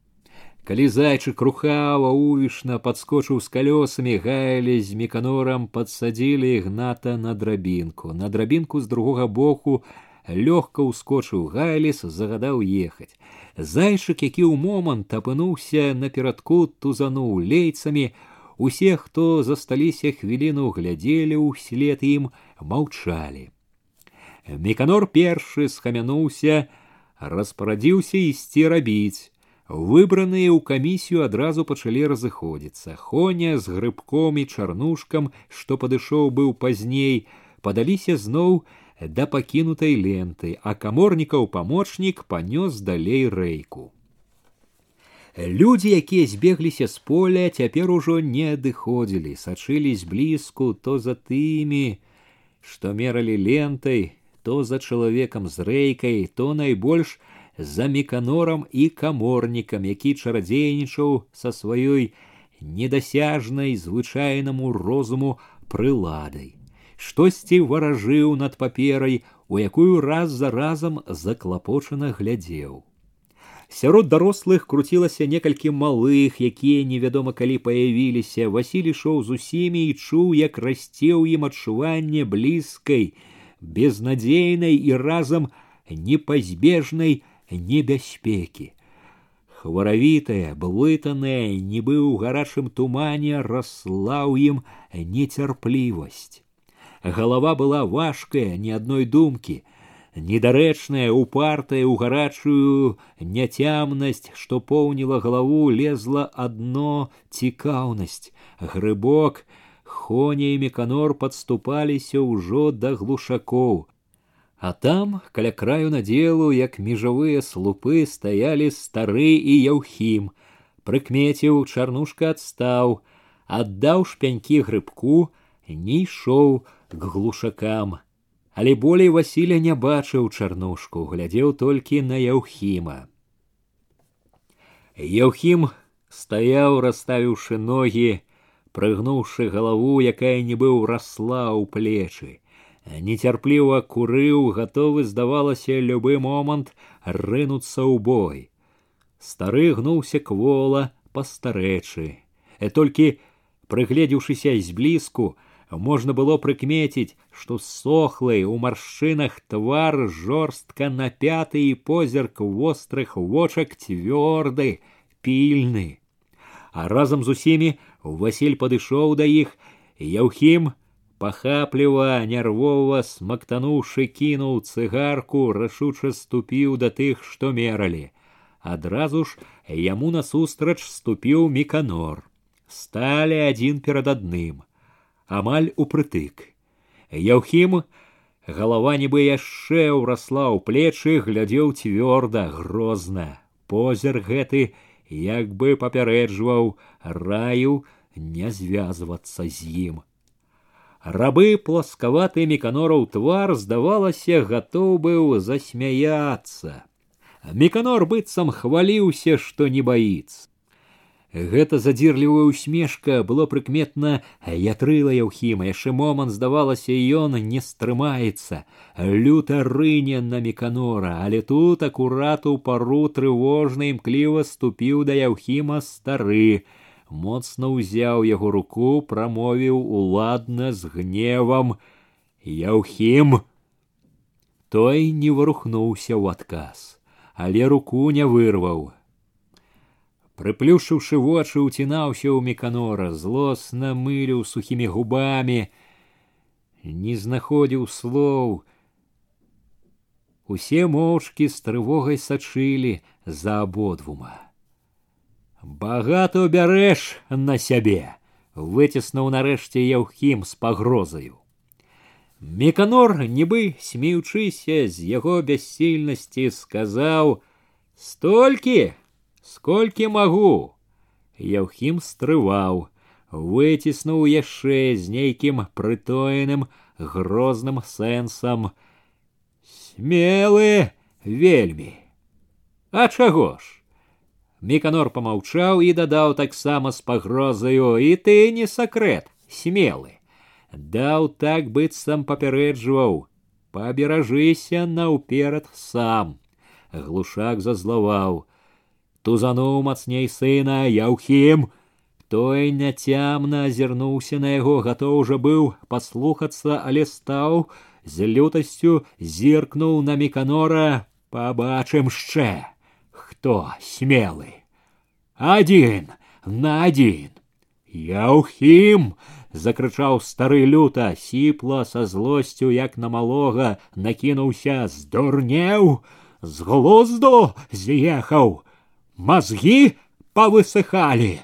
Калі зайчык рухава увішна падскочыў з калёсамі гайлі з меканорам падсадзілі ігната на драбінку. На драбінку з другога боку лёгка ўскочыў гайліс, загадаў ехаць. Зайчык, які ў момант апынуўся наперадку тузануў лейцамі, усе, хто засталіся хвіліну глядзелі ўслед ім, маўчалі. Меканор першы схамянуўся, распарадзіўся ісці рабіць. Выбраныя ў камісію адразу пачалі разыходзіцца. Хоня з грыбком і чарнушкам, што падышоў быў пазней, падаліся зноў да пакінутай ленты, а каморнікаў памочнік панёс далей рэйку. Людзі, якія збегліся з поля, цяпер ужо не адыходзілі, сачылі зблізку то за тымі, што мералі лентай, то за чалавекам з рэйкай, то найбольш за Міканорам і каморнікам, які чарадзейнічаў са сваёй недасяжнай звычайнаму розуму прыладай. Штосьці варажыў над паперай, у якую раз за разам заклапочана глядзеў. Сярод дарослых круцілася некалькі малых, якія невядома калі паявіліся, Васіль ішоў з усімі і чуў, як расце ў ім адчуванне блізкай, безнадзейнай і разам непазбежнай небяспекі. Хваравітая, блытаная, нібы ў гарачым тумане расла ў ім нецярплівасць. Галава была важкая, ні адной думкі, недарэчная, упартая ў гарачую няцямнасць, што поўніла галаву, лезла адно цікаўнасць, грыбок, Хоня і меканор падступаліся ўжо да глушакоў. А там, каля краю надзелу, як межавыя слупы стаялі стары і яўхім, прыкмеціў чарнушка адстаў, аддаў шпянькі грыбку, не ішоў к глушакам. Але болей Васіля не бачыў чарнушку, глядзеў толькі на яўхіма. Яўхім стаяў, расставіўшы ногі, прыгнуўшы галаву, якая нібы ўрасла ў плечы. Нецярпліва курыў, гатовы, здавалася, любы момант рынуцца ў бой. Стары гнуўся квола пастарэчы. Э толькі прыгледзеўшыся зблізку, можна было прыкмеціць, што сохлы у маршчынах твар жорстка напяты і позірк вострых вочак цвёрды, пільны. А разам з усімі Васіль падышоў да іх, Яўхім пахапліва, нервова смактануўшы кінуў цыгарку, рашуча ступіў да тых, што мералі адразу ж яму насустрач ступіў міканор сталі адзін перад адным амаль упрытык яўхім галава нібы яшчэ ўрасла ў плечы глядзеў цвёрда грозна позір гэты як бы папярэджваў раю не звязвацца з ім рабы пласкаваты міканораў твар здавалася гатоў быў засмяяцца Меканор быццам хваліўся, што не баіцца. Гэта задзірлівая усмешка было прыкметна ятрыла яўхіма яшчэ момант здавалася ён не стрымаецца люта рыне на меканора але тут акурат у пару трывожна імкліва ступіў да яўхіма стары моцна ўзяў яго руку прамовіў уладна з гневам яўхім той не варухнуўся ў адказ але руку не вырваў. Прыплюшыўшы вочы ўцінаўся ў меканора, злосна мыліў сухімі губамі, не знаходзіў слоў. Усе моўчкі з трывогай сачылі за абодвума. Багато бярэш на сябе, выціснуў нарэшце яўхім з пагрозаю. Меканор, нібы смеючыся з яго бяссільнасці, сказаў: « Столькі, сколькі магу. Яўхім стрываў, выціснуў яшчэ з нейкім прытоеным грозным сэнсам. Смелы вельмі. А чаго ж? Меканор помаўчаў і дадаў таксама з пагрозаю, і ты не сакрэт, смелы даў так быццам папярэджваў паберажыся наўперад сам глушак зазлаваў тузануў мацней сына яўхім той няцямна азірнуўся на яго гатоў жа быў паслухацца але стаў з лютасцю зіркнуў на міканора пабачым шчэ хто смелы адзін на адзін яўхім закрычаў стары люта сіпла са злосцю як на малога накінуўся здурнеў з глузду з'ехаў мазгі павысыхалі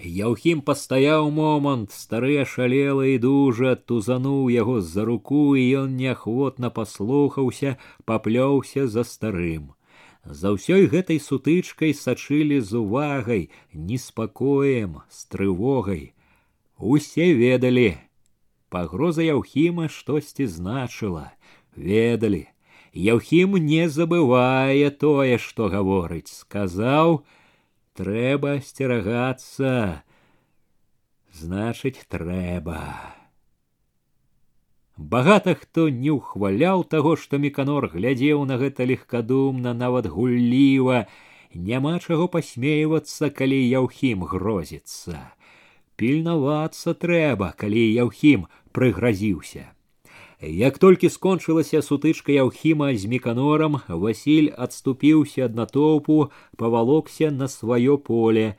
Яўхім пастаяў момант стары ашалела і дужа тузануў яго з-за руку і ён неахвотна паслухаўся паплёўся за старым за ўсёй гэтай сутычкай сачылі з увагай неспакоем з трывогай Усе ведалі. Пагроза Яўхіма штосьці значыла, ведалі. Яўхім не забывае тое, што гаворыць, сказаў: трэба асцерагацца, значыць, трэба. Багата хто не ўхваляў таго, што міканор глядзеў на гэта легкадумна, нават гулліва, няма чаго пасмейвацца, калі яўхім грозіцца пільнавацца трэба, калі яўхім прыгразіўся. Як толькі скончылася сутычка яўхіма з міканорам, Васіль адступіўся ад натоўпу, павалокся на сваё поле.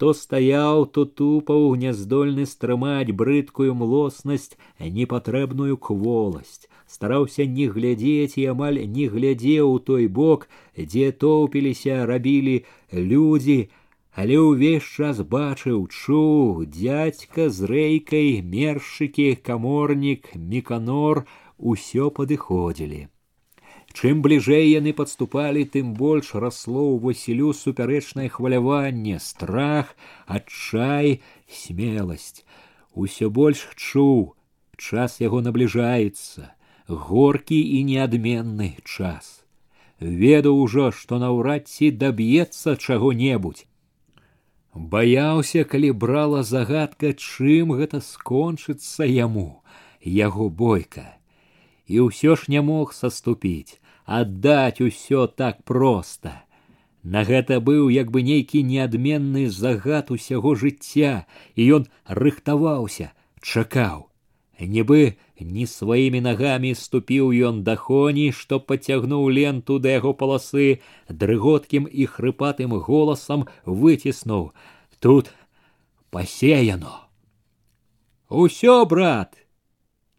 То стаяў, то тупаў, няздольны стрымаць брыдкую млоснасць, непатрэбную кволасць. Стараўся не глядзець і амаль не глядзеў у той бок, дзе тоўпіліся, рабілі людзі, але ўвесь час бачыў чуў дядька з рэйкай мершыкі каморнік міканор усё падыходзілі Чым бліжэй яны падступалі, тым больш расло ў Васілю супярэчнае хваляванне, страх, адчай, смеласць. Усё больш чуў, час яго набліжаецца, горкі і неадменны час. Ведаў ужо, што наўрад ці даб'ецца чаго-небудзь. Баяўся, калі брала загадка, чым гэта скончыцца яму, яго бойка. І ўсё ж не мог саступіць аддаць усё так проста. На гэта быў як бы нейкі неадменны загад усяго жыцця, і ён рыхтаваўся, чакаў. Нібы не сваімі нагамі ступіў ён да хоні, што пацягнуў ленту да яго паласы, дрыготкім і хрыпатым голасам выціснуў: тут пасеяно. Усё, брат,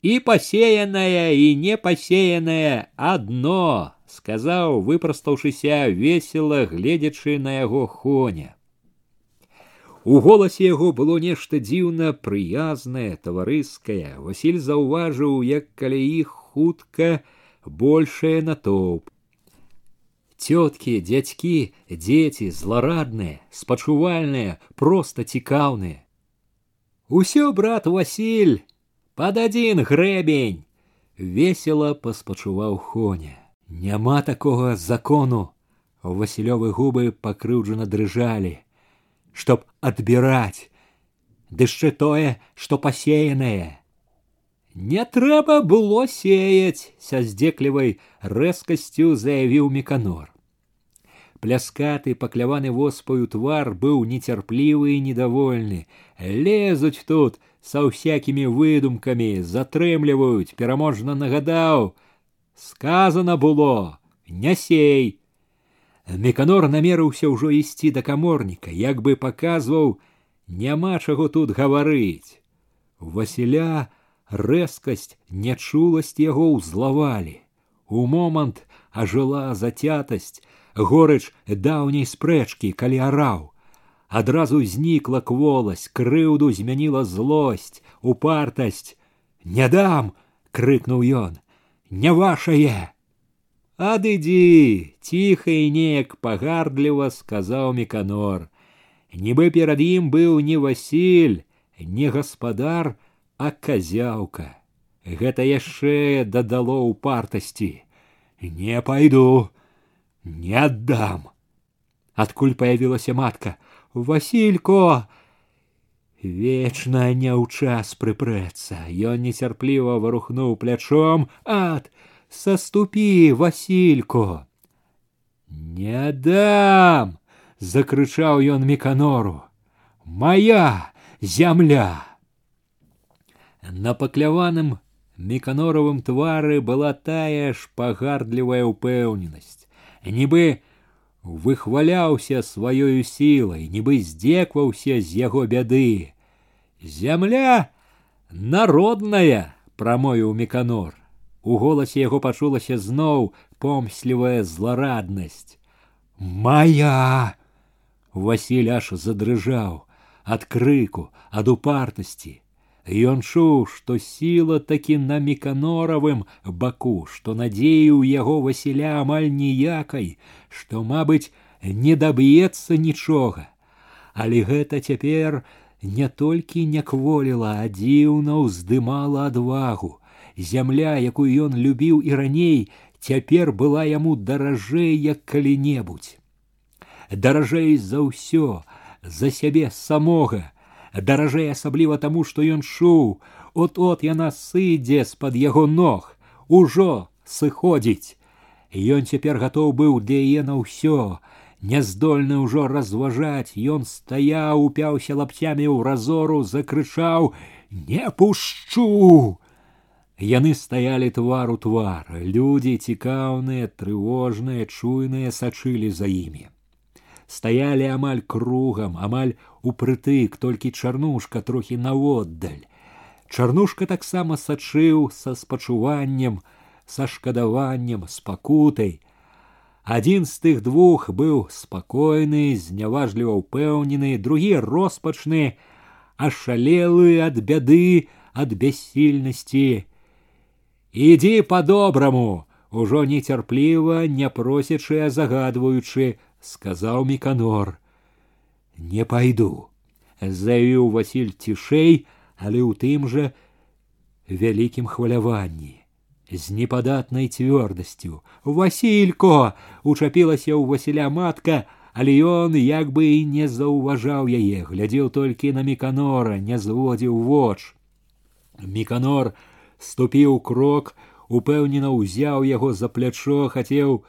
и посеянное, и не посеянное одно, сказаў, выпрастаўшыся весела, гледзячы на яго хоня. У голасе яго было нешта дзіўна прыязнае, таварыскае. Васіль заўважыў, як каля іх хутка большае натоўп. Тёткі, дзядзькі, дзеці зларадныя, спачувальныя, проста цікаўныя. Усё, брат Васіль, под один грэбень весело паспачуваў хоня няма такого закону васілёвы губы пакрыўджана дрыжалі чтоб адбіраць ды яшчэ тое што пасеянае не трэба было сеяць са здзеклівай рэзкасцю заявіў меканор пляскаты пакляваны воспаю твар быў нецярплівы і недовольны лезуць тут са ўсякімі выдумкамі затрымліваюць пераможна нагадаў сказано было не сей меканор намерыўся ўжо ісці да каморніка як бы паказваў няма чаго тут гаварыць васіля рэзкасць нячуласць яго ўзлавалі у момант ажыла зацятасць горыч даўняй спрэчкі калі араў адразу знікла кволасць крыўду змяніла злосць упартасць не дам крыкнуў ён не вашае адыдзі ціха і неяк пагардліва сказаў меканор нібы перад ім быў не васіль не гаспадар а казяўка гэта яшчэ дадало упартасці не пайду не аддам адкуль появілася матка Василько! Вечна не ў час прыпрэцца. Ён нецярпліва варухнуў плячом, ад, саступі, Василько. Не дам! закрычаў ён меканору. Моя зямля! На пакляваным меканоровым твары была тая ж пагардлівая ўпэўненасць. Нібы выхваляўся сваёю сілай, нібы здзекваўся з яго бяды. Зямля народная, прамовіў меканор. У голасе яго пачулася зноў помслівая злараднасць. Мая! Васіль аж задрыжаў ад крыку, ад упартасці. Ён чуў, што сіла такі на меканоравым баку, што надзеі ў яго васіля амаль ніякай, што, мабыць, не даб'ецца нічога. Але гэта цяпер не толькі не кволіла, а дзіўна ўздымала адвагу. Зямля, якую ён любіў і раней, цяпер была яму даражэй як калі-небудзь. Даражэй за ўсё, за сябе самога, даражэй асабліва таму, што ён чуў, от-от яна сыдзе з-пад яго ног, ужо сыходзіць. Ён цяпер гатоў быў для яе на ўсё, няздольны ўжо разважаць, ён стаяў, упяўся лапцямі ў разору, закрычаў: « Не пушчу! Яны стаялі твар у твар, людзі цікаўныя, трывожныя, чуйныя сачылі за імі стаялі амаль кругам амаль упрытык толькі чарнушка трохі наводдаль чарнушка таксама сачыў са спачуваннем са шкадаваннем з пакутай адзін з тых двух быў спакойны зняважліва ўпэўнены другі роспачны ашалелы ад бяды ад бяссільнасці ідзі по добраму ужо нецярпліва, не просячы, а загадваючы, сказаў міканор: « Не пайду, заявіў Васіль цішэй, але ў тым жа вялікім хваляванні з непадатнай цвёрдасцю. Васілько учапілася ў Васіля матка, але ён як бы і не заўважаў яе, глядзеў толькі на міканора, не зводзіў воч. Міканор ступіў крок, упэўнена ўзяў яго за плячо, хацеў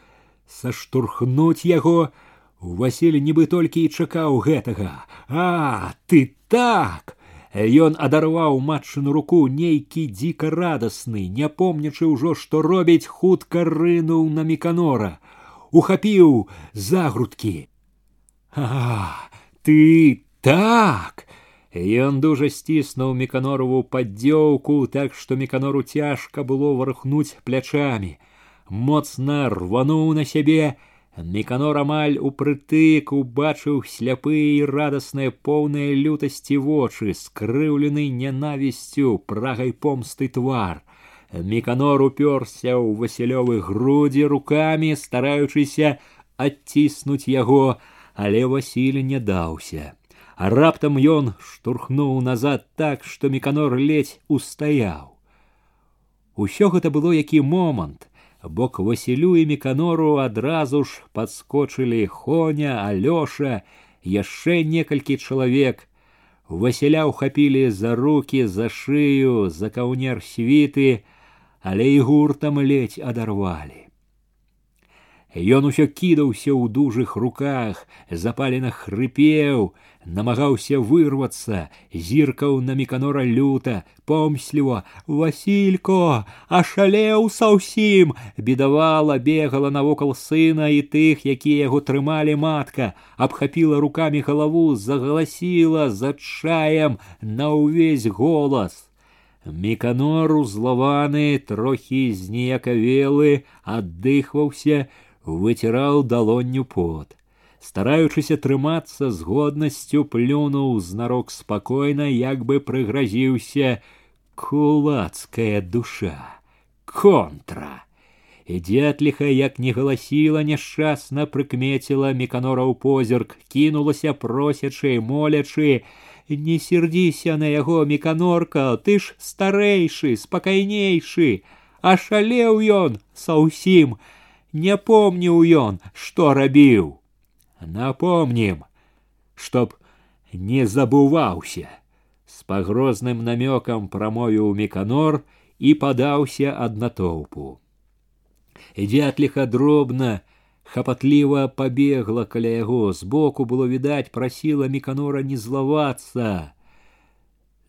саштурхнуць яго, Васіль нібы толькі і чакаў гэтага. А, ты так! Ён адарваў матчыну руку нейкі дзіка радасны, не помнячы ўжо, што робіць хутка рынуў на міканора, ухапіў за грудкі. А, ты так! Ён дужа сціснуў міканорову паддзёўку, так што міканору цяжка было вархнуць плячамі. Моцна рвануў на сябе, Міканор амаль упрытык убачыў сляпыя і радасныя поўныя лютасці вочы, скрыўлены нянавісцю прагай помсты твар. Міканор уперся ў васілёвы грудзі рукамі, стараючыся адціснуць яго, але Васіль не даўся. А раптам ён штурхнуў назад так, што міканор ледзь устаяў. Усё гэта было які момант, бо к Васілю і міканору адразу ж падскочылі Хоня, Алёша, яшчэ некалькі чалавек. Васіля ўхапілі за руки, за шыю, за каўнер світы, але і гуртам ледзь адарвалі. Ён усё кідаўся ў дужых руках, запалена хрыпеў, намагаўся вырвацца, зіркаў на міканора люта, помсліва: Васілько, ашалеў са ўсім, бедавала, бегала навокал сына і тых, якія яго трымалі матка, абхапіла руками галаву, загаласіла за чаем на ўвесь голас. Міканор узлаваны, трохі зніякавелы, аддыхваўся, выціраў далонню пот стараючыся трымацца з годнасцю плюнуў знарок спакойна як бы прыгразіўся кулацкая душа контра і дзетліха як не галасіла няшчасна прыкмеціла міканораў позірк кінулася просячы молячы не сердзіся на яго міканорка ты ж старэйшы спакайнейшы ашалеў ён са ўсім не помніў ён што рабіў напомнім, чтоб не забываўся. С пагрозным намёкам прамовіў міканор і падаўся ад натоўпу. Дзятліха дробна, хапатліва пабегла каля яго, збоку было відаць, прасіла міканора не злавацца.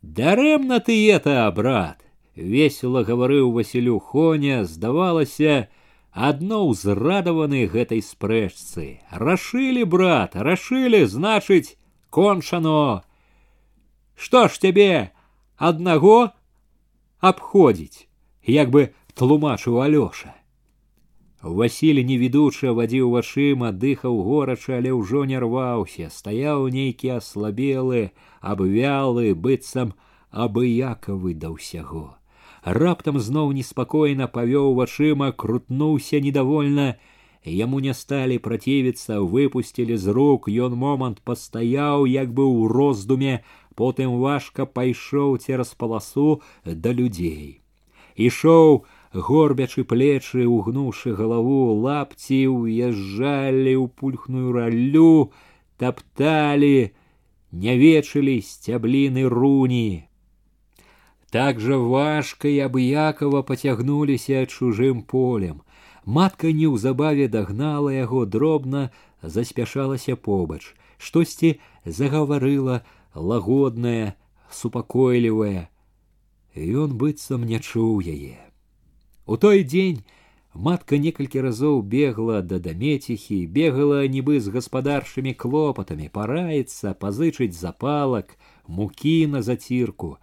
Дарэмна ты это, брат, весело гаварыў Васілю Хоня, здавалася, адно ўзрадаваны гэтай спрэчцы рашылі брат рашылі значыць кончано што ж цябе аднаго абходзіць як бы тлумачыў алёша Васіль невідуча вадзіў вачыма дыхаў горача але ўжо не рваўся стаяў нейкі аслабелы абвялы быццам абыякавы да ўсяго раптам зноў неспакойна павёў вачыма крутнуўся недовольна яму не сталі працівіцца выпусцілі з рук ён момант пастаяў як бы ў роздуме потым важка пайшоў цераз паласу да людзей ішоў горбячы плечы угнуўшы галаву лапці уязджалі ў пульхную раллю тапталі не вечылі сцябліны руні так же важка і абыякова пацягнуліся чужым полем. Матка неўзабаве дагнала яго дробна, заспяшалася побач, штосьці загаварыла лагоднае, супакойлівае. Ён быццам не чуў яе. У той дзень матка некалькі разоў бегла да дамеціхі, бегала нібы з гаспадарчымі клопатамі, параіцца, пазычыць запалак, мукі на зацірку,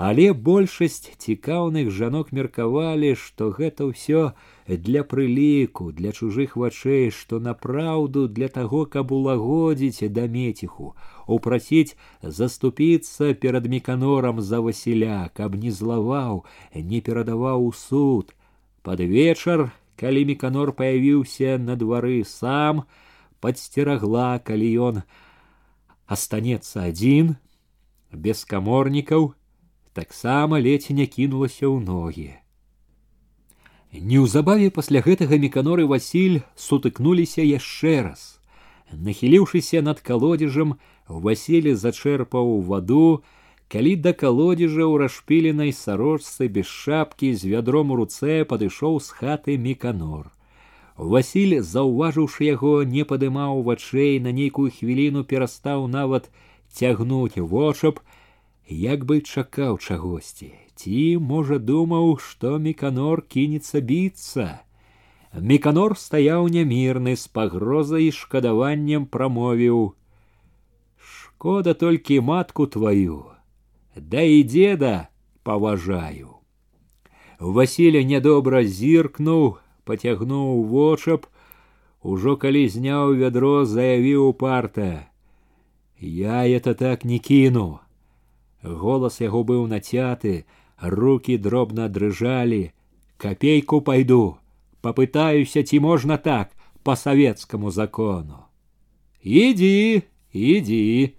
але большасць цікаўных жанок меркавалі што гэта ўсё для прыліку для чужых вачэй што напраўду для таго каб улагодзіць да меціху упрасіць заступіцца перад меканорам за васіля каб не злаваў не перадаваў у суд под вечар калі міканор паявіўся на двары сам, падсцерагла, калі ён астанецца адзін, без каморнікаў, таксама ледзь не кінулася ў ногі. Неўзабаве пасля гэтага міканоры Васіль сутыкнуліся яшчэ раз. Нахіліўшыся над калодзежам, Васілі зачэрпаў ваду, калі да калодзежа ў расшпіленай сарочцы без шапкі з вядром у руцэ падышоў з хаты міканор. Васіль, заўважыўшы яго, не падымаў вачэй на нейкую хвіліну перастаў нават цягнуць вочап, як бы чакаў чагосьці ці можа думаў што міканор кінецца біцца міканор стаяў нямірны з пагрозай і шкадаваннем прамовіў шкода толькі матку тваю да і деда паважаю васіля нядобра зіркнуў пацягнуў вочап ужо калі зняў вядро заявіў парта я это так не кіну голас яго быў нацяты руки дробна дрыжалі копейку пойду попытаюся ці можна так по савецкаму закону ідзі ідзі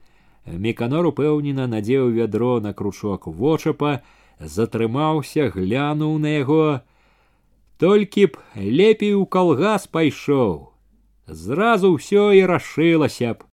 меканор упэўнена надзеў вядро на кручок вочапа затрымаўся глянуў на яго толькі б лепей у калгас пайшоў зразу ўсё і рашылася б